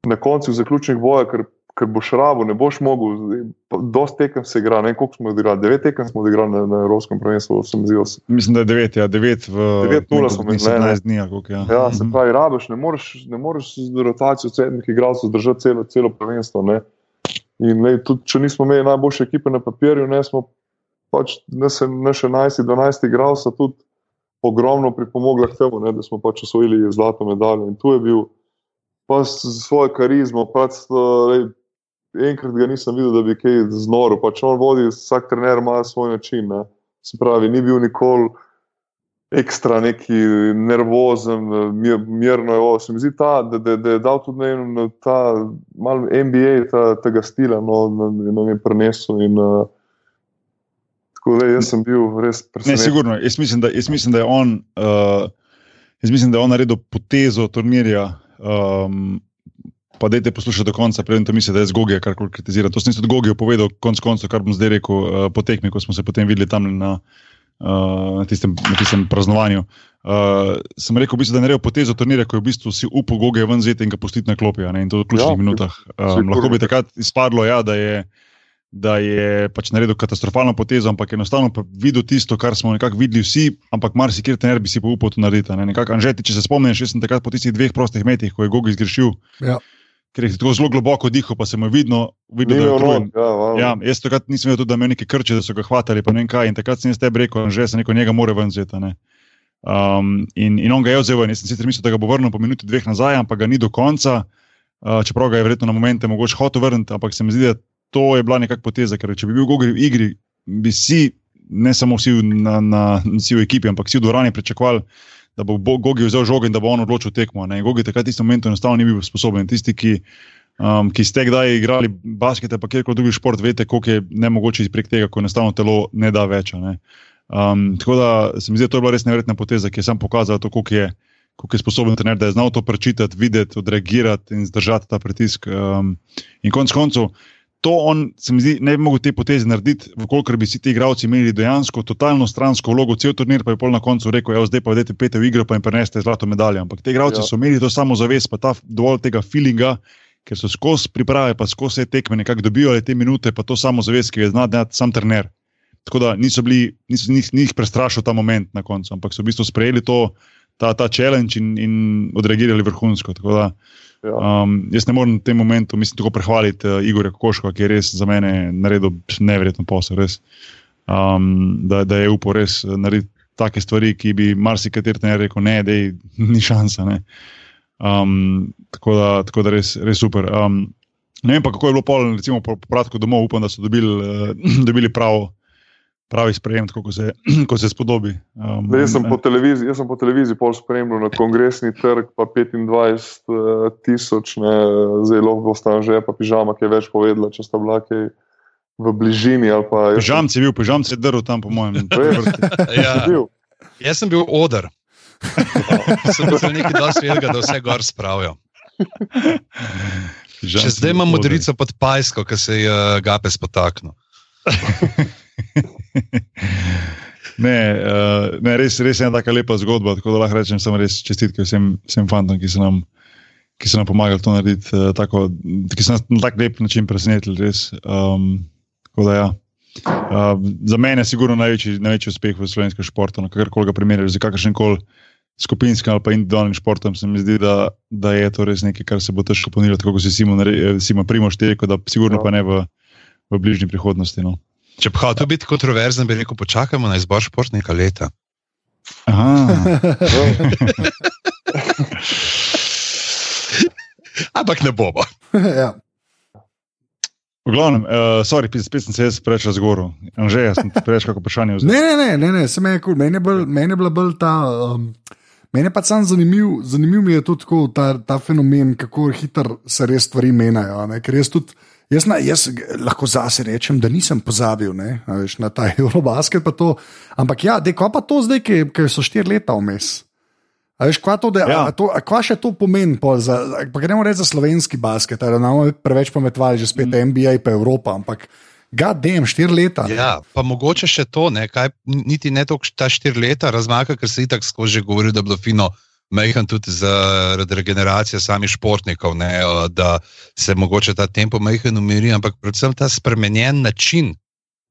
na koncu zaključnih boja, ker, ker boš rabo, ne boš mogel, dosti tekem se igra, ne koliko smo odigrali, devet tekem smo odigrali na, na Evropskem prvenstvu, sem zil. Mislim, da je devet, ja, devet v 9-0 smo imeli. 17 dni, koliko ja. Ja, se pravi, rabiš, ne moreš, ne moreš z rotacijo sedmih igralcev zdržati celo, celo prvenstvo, ne. In ne, tudi, če nismo imeli najboljše ekipe na papirju, ne smo pač naše 11-12 igralcev tudi ogromno pripomogla k temu, ne, da smo pač osvojili zlato medaljo. In tu je bil pa s svojo karizmo. Pač, lej, enkrat ga nisem videl, da bi kaj znoril. Pač on vodi, vsak trener ima svoj način. Ne. Se pravi, ni bil nikoli. Ekstra neki nervozen, mir, mirno je ovo. Se mi zdi, ta, da, da, da je dal tudi ne, ta malo NBA, ta, tega stila, no, na, na, na prenesu. In, uh, Tako da jaz sem bil res presenečen. Ne, sigurno. Jaz mislim, da, jaz mislim, da je on, uh, jaz mislim, da je on naredil potezo turnirja. Um, pa dajte poslušati do konca, preden to mislite, da je zgogija, kar koli kritizira. To sem tudi Gogijo povedal, konc koncev, kar bom zdaj rekel, uh, po tekmi, ko smo se potem videli tam na, uh, na, tistem, na tistem praznovanju. Uh, sem rekel, v bistvu, da je naredil potezo turnirja, ko je v bistvu si upal Gogija ven zeti in ga pustiti na klopi, ne, in to v ključnih ja, minutah. Um, lahko bi takrat izpadlo, ja, da je da je pač naredil katastrofalno potezo, ampak enostavno pa videl tisto, kar smo nekako videli vsi, ampak marsikjer te ne bi si pa upal to narediti. Anžeti, če se spomniš, jaz sem takrat po tistih dveh prostih metih, ko je Gog izgrešil. Ja. Ker je tako zelo globoko dihal, pa se mu je vidno, vidno da je utrujen. Ja, ja, jaz takrat nisem videl, tudi, da me neke krče, da so ga hvatali, pa ne vem kaj. In takrat sem jaz tebi rekel, že se neko njega more ven zeta. Um, in, in on ga je vzel ven. Jaz sem sicer mislil, da ga bo vrnil po minuti dveh nazaj, ampak ga ni do konca. Uh, čeprav ga je verjetno na momente mogoče hotel vrniti, ampak se mi zdi, da to je bila nekakšna poteza, ker če bi bil Gogi v igri, bi si, ne samo vsi, na, na, vsi v ekipi, ampak vsi v dvorani pričakovali, da bo Gogi vzel žogo in da bo on odločil tekmo. Ne? Gogi takrat tistem momentu enostavno ni bil sposoben. Tisti, ki, um, ki ste kdaj igrali basket, pa kjerkoli drugi šport, veste, koliko je ne mogoče prek tega, ko enostavno telo ne da več. Ne? Um, tako da se mi zdi, da to je bila res nevrjetna poteza, ki je sam pokazala to, koliko je. Kako je sposoben trener, da je znal to prečitati, videti, odreagirati in zdržati ta pritisk. Um, in konec koncev, to on, se mi zdi, ne bi mogel te poteze narediti, vkolikor bi si ti igralci imeli dejansko totalno stransko vlogo, cel turnir pa je pol na koncu rekel: Evo, zdaj pa vedete, pete v igro, pa jim preneste zlato medaljo. Ampak ti igralci Ja. so imeli to samo zavest, pa ta dovolj tega feelinga, ker so skozi priprave, pa skozi vse tekme nekako dobijo te minute, pa to samo zavest, ki je zna dati sam trener. Tako da niso bili, niso njih, njih prestrašil ta moment na koncu, ampak so v bistvu sprejeli to, ta, ta challenge in, in odreagirali vrhunsko. Tako da, Ja. Um, jaz ne morem v tem momentu, mislim, tako prehvaliti uh, Igorja Koška, ki je res za mene naredil nevreten posel. Res, um, da, da je upal res eh, narediti take stvari, ki bi marsikateri trener rekel: ne, da ni šansa. Ne. Um, tako, da, tako da res, res super. Um, ne vem pa, kako je bilo pol, recimo, po povratku domov, upam, da so dobili, uh, dobili prav. Pravi sprejem, tako kot se, ko se spodobi. Um, Zdaj, jaz, sem po televiziji, jaz sem po televiziji pol spremljal na kongresni trg, pa 25 eh, tisoč, ne, zdaj lahko ostane že, pa pižama, ki je več povedala, če sta bila kaj v bližini. ali pa- jaz sem Pižam si bil, pižam si je drl tam, po mojem. Ja, jaz sem bil odr. sem bil nekaj dosti velikega, da vse gor spravijo. Si zdaj imam modrico pod pajsko, ki se je uh, gape spotaknil. Ne, uh, ne res, res je ena tako lepa zgodba. Tako da lahko rečem, samo res čestitke vsem, vsem fantom, ki so nam, ki so nam pomagali to narediti, uh, tako, ki so nas na tak lep način presenetili. Res, um, da ja. Uh, za mene je sigurno največji, največji uspeh v slovenskem športu, na kakorkoli ga primerjaš z kakršnim koli skupinskim ali pa individualnim športom. Se mi zdi, da, da je to res nekaj, kar se bo težko tako kot si Simon, Simon Primoš rekel, da sigurno Ja. pa ne v, v bližnji prihodnosti. No. Če bi hotel biti kontroverzen, bi rekel: počakajmo na izbor športnika leta. Aha. Ampak ne bomo. ja. V glavnem, uh, sorry, spet spet sem se jaz preveč razgovoril. Že jaz sem preveč kako vprašanje vzel. Ne, ne, ne, ne, ne se meni je kul. Meni je bolj- meni je bila bolj ta. Um, Mene pa sam zanimiv, zanimiv mi je tudi tako, ta, ta fenomen, kako hitro se res stvari menjajo. a ne, Ker jaz tudi, jaz, na, jaz lahko zase rečem, da nisem pozabil ne, a veš, na ta Eurobasket. pa to. Ampak ja, dej, ko pa to zdaj, ki so štiri leta vmes. A veš, kva, to, da, Ja. ja. to, a kva še to pomeni? pol Za, pa gremo reči za slovenski basket, da nam preveč pametvali, že spet mm. NBA in Evropa. Ampak, gadem, štiri leta. ne. Ja, pa mogoče še to, ne, kaj, niti ne toliko ta štiri leta razmaka, ker se itak skozi že govori, da je bilo fino. Mehan tudi zaradi regeneracije samih športnikov, ne, eh, da se mogoče ta tempo mehan umiri, ampak predvsem ta spremenjen način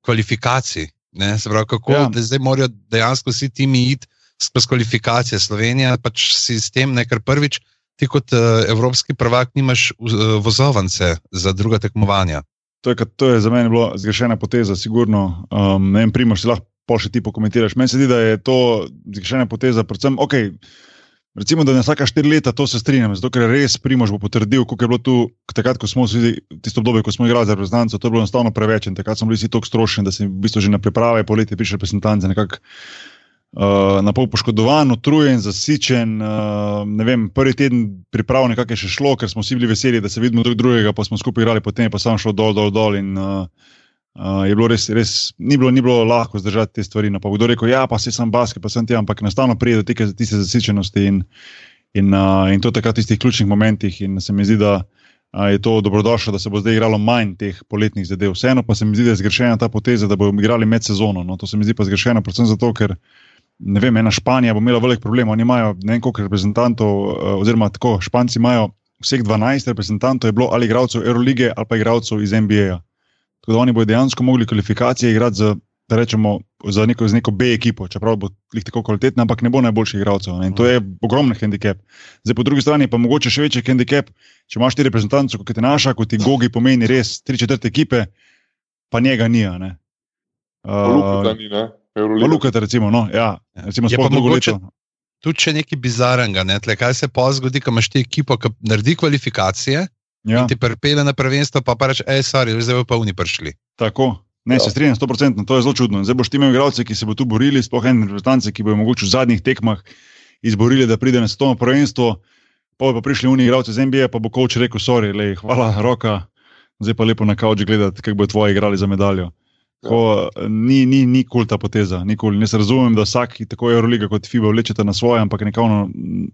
kvalifikacij. Ne, se pravi, kako Ja. zdaj morajo dejansko vsi timi iti skozi kvalifikacije. Slovenija pač sistem, ne kar prvič, ti kot uh, evropski prvak nimaš uh, vozovance za druga tekmovanja. To je, to je za mene bilo zgrešena poteza, sigurno. Um, ne vem, primoš, si lahko pol še ti pokomentiraš. Meni se zdi, da je to zgrešena poteza, predvsem, ok. Recimo, da na vsaka štiri leta to se strinjam, zato ker je res Primož bo potrdil, koliko je bilo tu, takrat, ko smo vsi, tisto obdobje, ko smo igrali za reprezentanco, to je bilo enostavno preveč in takrat smo bili vsi tako strošni, da si v bistvu že na priprave poletje prišel reprezentance nekako uh, na pol poškodovan, utrujen, zasičen. Uh, ne vem, prvi teden priprav nekako je še šlo, ker smo vsi bili veseli, da se vidimo drug drugega, pa smo skupaj igrali, potem je pa samo šlo dol, dol, dol. In, uh, Uh, je bilo res, res ni, bilo, ni bilo lahko zdržati te stvari. No, kdo rekel, ja, pa se sem basket, pa sem ti, ampak enostavno pride do tega, tiste zasičenosti in, in, uh, in to takrat v tistih ključnih momentih. In se mi zdi, da uh, je to dobrodošlo, da se bo zdaj igralo manj teh poletnih zadev. Vseeno pa se mi zdi, da je zgrešena ta poteza, da bomo igrali med sezono. No, to se mi zdi pa zgrešeno, predvsem zato, ker ne vem, ena Španija bo imela velik problem. Oni imajo ne vem koliko reprezentantov, uh, oziroma tako, Španci imajo vseh 12 reprezentantov, je bilo ali igralcev Eurolige ali pa igralcev iz NBA. -ja. Tako da oni bodo dejansko mogli kvalifikacije igrati za, da rečemo, za neko, za neko B ekipo, čeprav bo jih tako kvalitetna, ampak ne bo najboljših igralcev. ne. In to je ogromen handicap. Zdaj, po drugi strani pa mogoče še večji handicap, če imaš ti reprezentance, kot je naša, kot ti Gogi pomeni res tri četrte ekipe, pa njega ni. a ne. Lukata Uh, ni, ne? Lukata, recimo, no, ja, recimo Je pa mogoče- leto. Tudi če nekaj bizarnega, ne, tle, kaj se pa zgodi, ko imaš ti ekipo, ki naredi kvalifikacije ja. Ja, in ti pripelje na prvenstvo, pa pa reče, hej, sorry, zdaj bojo pa oni prišli. tako. Ne, Ja. se strinjam, 100%, to je zelo čudno. Zdaj boš imel igralce, ki se bodo tu borili, sploh ene reprezentance, ki bodo mogoče v zadnjih tekmah izborili, da pride na svetovno prvenstvo, pa bodo prišli oni igralci z NBA, pa bo koč rekel: sorry, lej, hvala, roka, zdaj pa lepo na kavč gledati, kako bodo tvoji igrali za medaljo. Tako, ni, ni, ni kul ta poteza, nikoli. Jaz razumem, da vsak, tako Euroliga kot FIBA, vlečete na svoje, ampak nekako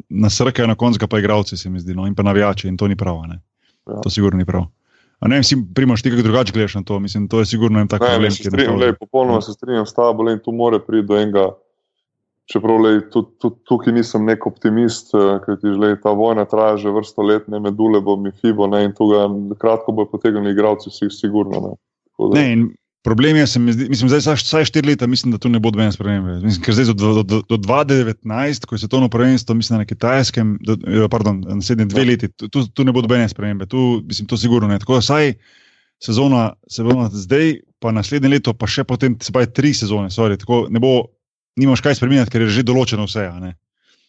nasrkajo na koncu, pa igralci, se mi zdi, no, in pa navijači, in to ni prav. ne. Ja. To sigurno ni prav. A ne si primaš ti kako drugače gledaš na to. Mislim, to je sigurno en tak Ne, ne, problem. je strinjam, lej, popolnoma se strinjam s tabo, in tu more priti do enega. Čeprav lej, tudi, tudi tukaj nisem nek optimist, eh, ker ti že ta vojna traja že vrsto let, ne medule bo mi fibo, ne, in tu ga kratko bojo potegnili igralci, vsi sigurno. Ne. Tako da- Ne, in problem je, se mi zdi, mislim, zdaj vsaj- štiri leta, mislim, da tu ne bo dvojne spremembe. Mislim, ker zdaj do, do, do, do 2019, ko je svetovno prvenstvo, mislim, na kitajskem, do, pardon, naslednje dve Ja. leti, tu, tu, ne bo dvojne spremembe. Tu, mislim, to sigurno ne. Tako da vsaj sezona, sezona zdaj, pa naslednje leto, pa še potem, se pravi, tri sezone, sorry, tako ne bo, nimaš kaj spremenjati, ker je že določeno vse.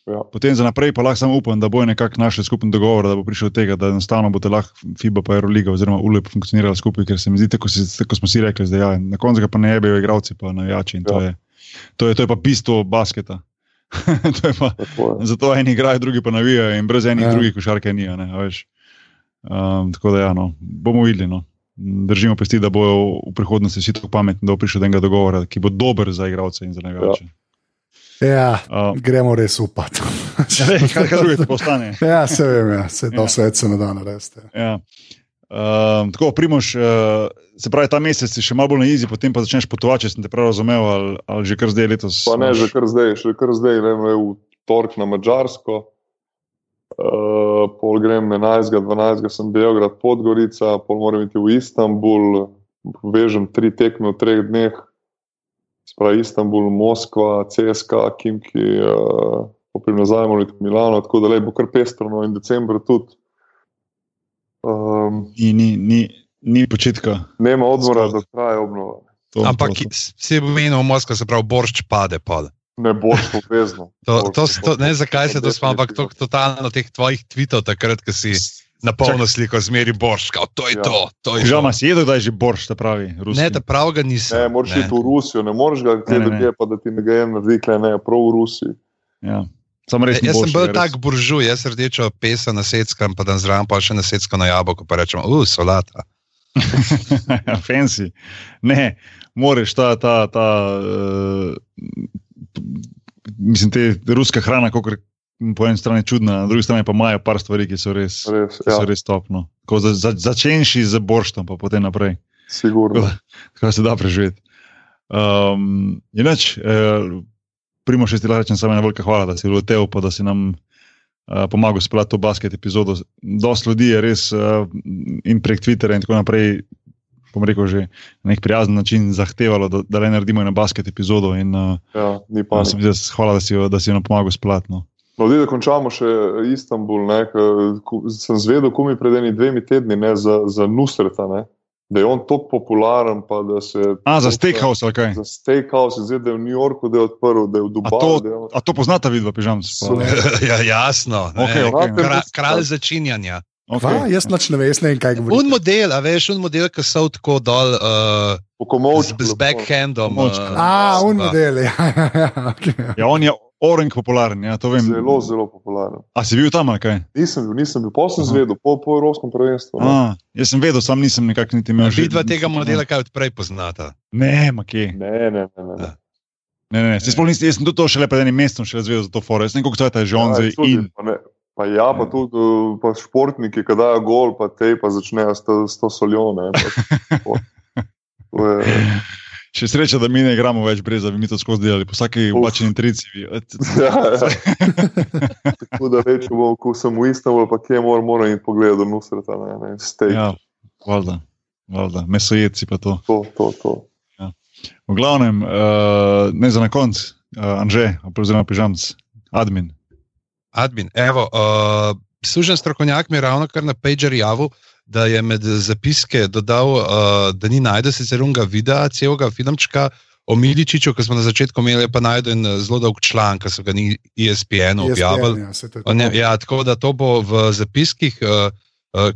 Ja. Potem za naprej pa lahko samo upam, da bo nekako našel skupen dogovor, da bo prišel do tega, da enostavno bo lahko FIBA pa Euroliga oziroma ULEP funkcionirala skupaj, ker se mi zdi, tako, si, tako smo si rekli, da ja, na koncu ga pa ne jebejo igravci, pa navijači. in To, Ja. je, to, je, to je pa bistvo basketa. to je pa, je. zato eni igrajo, drugi pa navijajo in brez enih Ja. drugih košarke ni. a Ne, a veš. um, tako da ja, no, bomo videli. No. Držimo pesti, da bojo v prihodnosti vsi tako pametni, da bo prišel do enega dogovora, ki bo dober za igralce in za navijače. Ja, Uh, gremo res upati. ja, ne, kaj, kaj drugega postane. ja, se vem, ja. se to Ja. svet se ne da narediti. Ja. Um, tako, primoš, uh, se pravi, ta mesec si še malo bolj na izi, potem pa začneš potovati, če sem te prav razumel, ali, ali že kar zdaj letos. Pa ne, že kar zdaj, že kar zdaj, vem, v torek na Mačarsko. Uh, pol grem 11. 12. sem Beograd, Podgorica, pol moram iti v Istanbul, vežem tri tekme v treh dneh, spravi Istanbul, Moskva, CSK, Kimki, uh, poprim nazaj, moram iti v Milano, tako da lej, bo kar pestro, no in decembr tudi. Um, Ni, ni, ni, ni početka. nema odmora, Skozi. da traja obnova. To, Ampak to, to. si je pomenil, Moskva se pravi, boršč pade. pade. Ne boš obvezno. To, to, to, ne, boršč, zakaj se to spomnim, ampak to, definitivno. totalno teh tvojih tweetov, takrat, ko si na polno sliko zmeri boršč, kao, to je Ja. to. to je Žal, to. si jedel, da je že borš, ta pravi. Ruski. Ne, da pravega nisem. Ne, moraš iti v Rusijo, ne moreš ga Ne, kje ne, ne. drugje, pa da ti ne gre naredi, kle, ne, prav v Rusiji. Ja. Res. E, Jaz sem borš, bil tak buržuj, jaz rdečo pesa na seckam, pa dan zraven pa še na secko na jabolko, pa rečem, uh, solata. Fancy. Ne, moraš ta. ta, ta uh, mislim, te ruska hrana, kot po eni strani čudna, na drugi strani pa imajo par stvari, ki so res, Res, ki ja, so res topno. Za, za, začenši z borštom, pa potem naprej. sigurno. Kaj se da preživeti. Um, inač, eh, primo še ti lahko rečem, samo ena velika hvala, da si letel, pa da si nam uh, pomagal speljati to basket epizodo. Dosti ljudi je res uh, in prek Twitterja in tako naprej, bom rekel, že na nek prijazen način zahtevalo, da, da le naredimo eno basket epizodo. In, uh, Ja, ni pa, hvala, da si, da si nam pomagal speljati. No. Da končamo še Istanbul. Ne, sem zvedel, ko mi pred enimi dvemi tedni ne, za, za Nusreta, ne, da je on tako popularen. pa da Se, A, za steakhouse ali kaj? Za steakhouse, zdaj, da je v New Yorku da je odprl, da je v A Dubaju. to, da je on- a to poznata vidva, pižam se. So- ja, jasno. ne. Okej, okej. Kra, kralj začinjanja. Okay. Jaz nič ne vem, kaj Un govorim. model, a veš, un model, ki so tako dol uh, z, komovčku. z backhandom. Komovčka. Uh, A, un model. Ja, ja, okay. Ja, on je orang popularen, ja, to vem. Zelo, zelo popularen. A si bil tam ali kaj? Nisem bil, nisem bil, posem zvedel, po, po Evropskem prvenstvu. ne. A, jaz sem vedel, sam nisem nekako niti imel. že- Vidva tega modela, kaj odprej poznata. Ne, makje. Ne, ne, ne. ne, ne. Ja. Ne, ne, ne. Sploh nisem, jaz sem tudi to šele pred enim mesecem šele zvedel za to foro. Jaz ne vem, to je že on Ja, zdaj in. Pa, ne, pa ja, pa tudi uh, pa športniki, ki dajo gol, pa te pa začnejo s to, s to soljo. Ne, pa, to je, Še sreča, da mi ne igramo več brez, da bi mi to skozi delali, po vsaki Uf. obačeni trici. bi- ja, ja. Tako da rečem, bo, ko sem v Istanbulu, pa kje moram, moram in pogledati Nusreta, ne, ne, steak, ja. Ja, valjda, valjda, mesojedci pa to. to, to, to. V glavnem, uh, ne za na konc, uh, Anže, oziroma pižamc, admin. Admin, evo, uh, služen strokovnjak mi je ravno kar na Pager javil, da je med zapiske dodal, uh, da ni najdel sicer unga videa, celega filmčka o Miličiču, ki smo na začetku imeli, pa najdel en eh, zelo dolg članek, ki so ga ni E ESPN objavili. Ja, saj to je O Ne, tako. ja, tako da to bo v zapiskih. Uh, uh,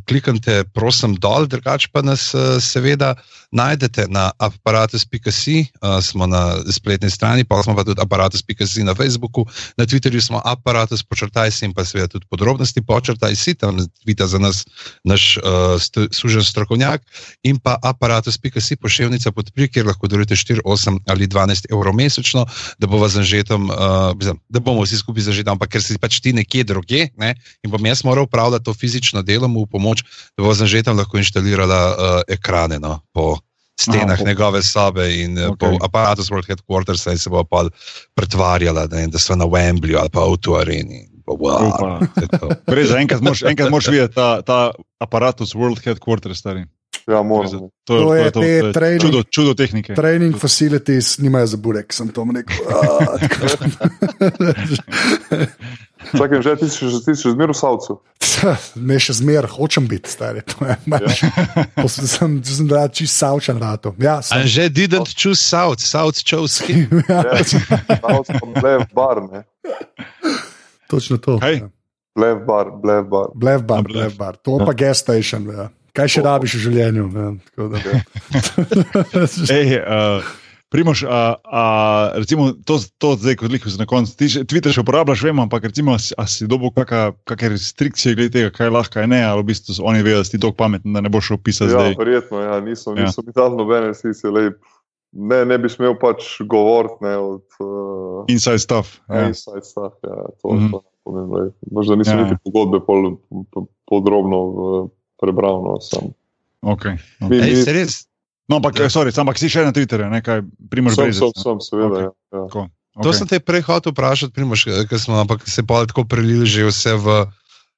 kliknite, prosim, dol, drugače pa nas uh, seveda najdete na aparatus.si, uh, smo na spletni strani, pa smo pa tudi aparatus.si na Facebooku, na Twitterju smo aparatus, počrtaj si in pa seveda tudi podrobnosti, počrtaj si tam tvita za nas naš uh, st služen strokovnjak in pa aparatus.si pošiljnica podpri, kjer lahko darujete 4, 8 ali 12 evrov mesečno, da bo z anžetom, uh, da bomo vsi skupaj zažeti, ampak ker si pač ti nekje druge ne, in bom jaz moral upravljati to fizično delo, mu v pomoč, da bo za že tam lahko inštalirala uh, ekrane no, po stenah Aha, po- njegove sobe in okay. Okej. po aparatus World Headquarters in se bo pa pretvarjala, da, da so na Wembleyju ali pa v tu areni. To to. Res, enkrat moraš enkrat moraš videti ta, ta aparatus World Headquarters, stari. Ja, moram. To, To je te training- čudo, čudo tehnike. Training facilities nimajo za burek, sem to rekel. Čakaj, že ti si, že- ti si že zmeraj v Savcu. Ne, še zmeraj hočem biti star. Ja. sem sem da čist savčan rato. Ja, sem. Anže didn't choose South, South chose him. Ja, Ja, Savc pa Blev bar, ne. točno to. Kaj? Ja. Blev bar, blev bar. Blev bar, Blev. bar. To pa gas station. Ja. Kaj še rabiš v življenju? Ja, tako da. Ej, uh, Primož, a, a, recimo, to, to zdaj, kot liho na koncu. Ti še Twitter še uporabljaš, vem, ampak recimo, a si, dobil kakšne restrikcije glede tega, kaj lahko, kaj ne, ali v bistvu oni vedo, da si tako pameten, da ne boš pisati Ja, zdaj. verjetno, ja, niso, Ja. niso mi dali nobene sice, lej, ne, ne bi smel pač govoriti ne, od uh, Inside stuff. Ja. inside stuff. Ja, to, mm -hmm. to ne pomeni, lej. Možda nisem Ja. ja. niti pogodbe pol, po, podrobno uh, prebral. No, sem. Okay. Mi- Ej, mi- se res, No, ampak, Ja. sorry, ampak si še na Twitterju, ne kaj, Primož sem, sem, seveda. Okay. Ja, ja. Tako, To okej. sem te prej hotel vprašati, Primož, ker smo ampak se pa tako prelili že vse v.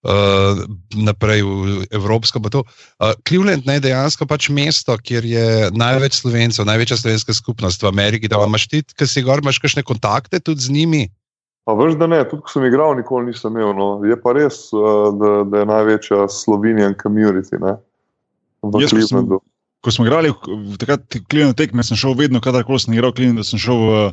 Uh, naprej v Evropsko. pa to. Uh, Cleveland ne, je dejansko pač mesto, kjer je največ slovencev, največja slovenska skupnost v Ameriki. Da imaš ti, ki si gor, imaš kakšne kontakte tudi z njimi. Pa veš, da ne, tudi ko sem igral, nikoli nisem imel. No. Je pa res, uh, da, da je največja Slovenijan community ne, v Jaz, ko sem- Clevelandu. Ko smo igrali, takrat Cleveland tekme, sem šel vedno, kadarkoli sem igral Cleveland, da sem šel v,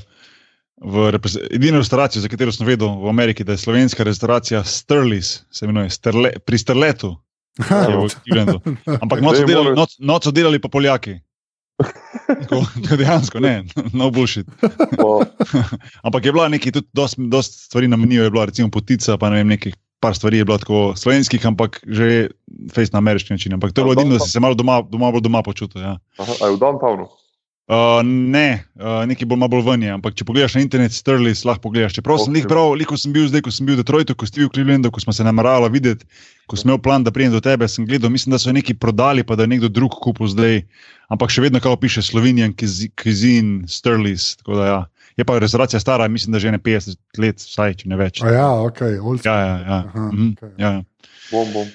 v edino restavracijo, za katero sem vedel v Ameriki, da je slovenska restavracija Sterlis, se imenuje, Sterle, pri Sterletu, Clevelandu. Ampak noč so delali, noč, noč so delali pa Poljaki. Tako, dejansko, ne, no bullshit. Pa, Ampak je bila nekaj, tudi dost, dost stvari na meniju, je bila recimo potica, pa ne vem, nekaj par stvari je bilo tako slovenskih, ampak že face na ameriški način. Ampak to je bilo edino, da si se malo doma, doma, bolj doma počutil. Ja. aha, je v downtownu. Uh, ne, uh, nekaj bolj, malo bolj ven je, ampak če pogledaš na internet, Sterlis, lahko pogledaš. Čeprav sem jih prav, liko sem bil zdaj, ko sem bil v Detroitu, ko si bil v Clevelandu, ko smo se nameravali videti, ko sem imel plan, da pridem do tebe, sem gledal, mislim, da so nekaj prodali, pa da je nekdo drug kupil zdaj, ampak še vedno kao piše Slovenijan, Kizin, Sterlis. tako da Ja. Je pa restauracija stara, mislim, da že ne 50 let, vsaj če ne več. A ja, ok, old Ja, ja, ja. Aha, Mhm, okej. ja, ja. Bom, bom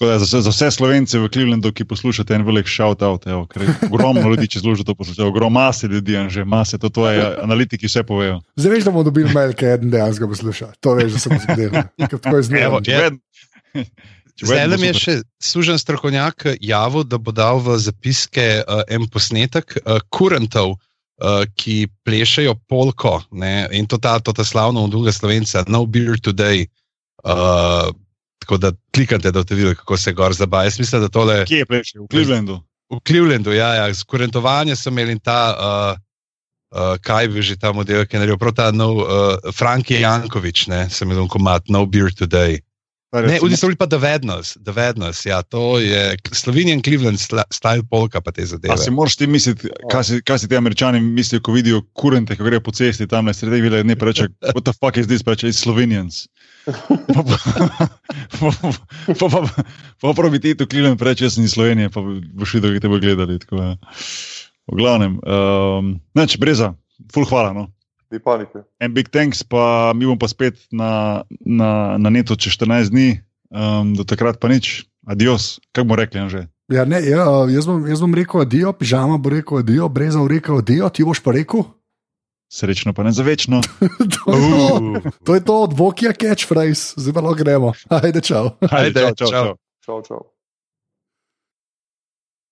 da za, za vse slovence v Clevelandu, ki poslušate en velik shout out, evo, ogromno ljudi, če zelo to poslušajo, ogromno mase ljudi, in že mase, to tvoje analitiki vse povejo. Zdaj veš, da bomo dobili mail, ki eden dejansko posluša. To veš, da se bo zgodilo. Ker Tako je če Zdaj nam je še služen strokovnjak javil, da bo dal v zapiske uh, en posnetek uh, kurentov, uh, ki plešajo polko ne, in to ta, to ta slavno od druge slovence, no beer today. Uh, tako da klikate, da boste videli, kako se gor zabaja. Jaz mislim, da tole Kje je plešil? V Clevelandu. v Clevelandu, ja, ja, z kurentovanje so imeli in ta. Uh, Uh, kaj bi že ta model, ki je naredil, prav ta nov, uh, Franki Jankovič, ne, sem imel komat, no beer today. Ne, oni so bili pa The Vednos, The Vednos, ja, to je Slovenijan Cleveland style polka pa te A zadeve. si moraš ti misliti, kaj si, kaj si ti američani mislijo, ko vidijo kurente, ko grejo po cesti tam na sredi vile, ne pa reče, what the fuck is this, pa reče, it's Slovenians. Pa pa- pa- pa- pa- Pa prav bi ti to Cleveland reče, jaz sem iz Slovenije, pa boš videl, kako te bo gledali. Tako, da. v glavnem, um, neč, breza, full hvala. No. Ni panike. En big thanks, pa mi bomo pa spet na, na, na neto čez 14 dni, um, do takrat pa nič, adios, kako bomo rekli, že. Ja, ne, ja, jaz, bom, jaz bom rekel adijo, pižama bo rekel adijo, breza bo rekel adijo, ti boš pa rekel. Srečno, pa ne za večno. to, je to, to je to od Vokija catchphrase, zdaj pa lahko gremo. Ajde, čau. Ajde, čau. Čau, čau.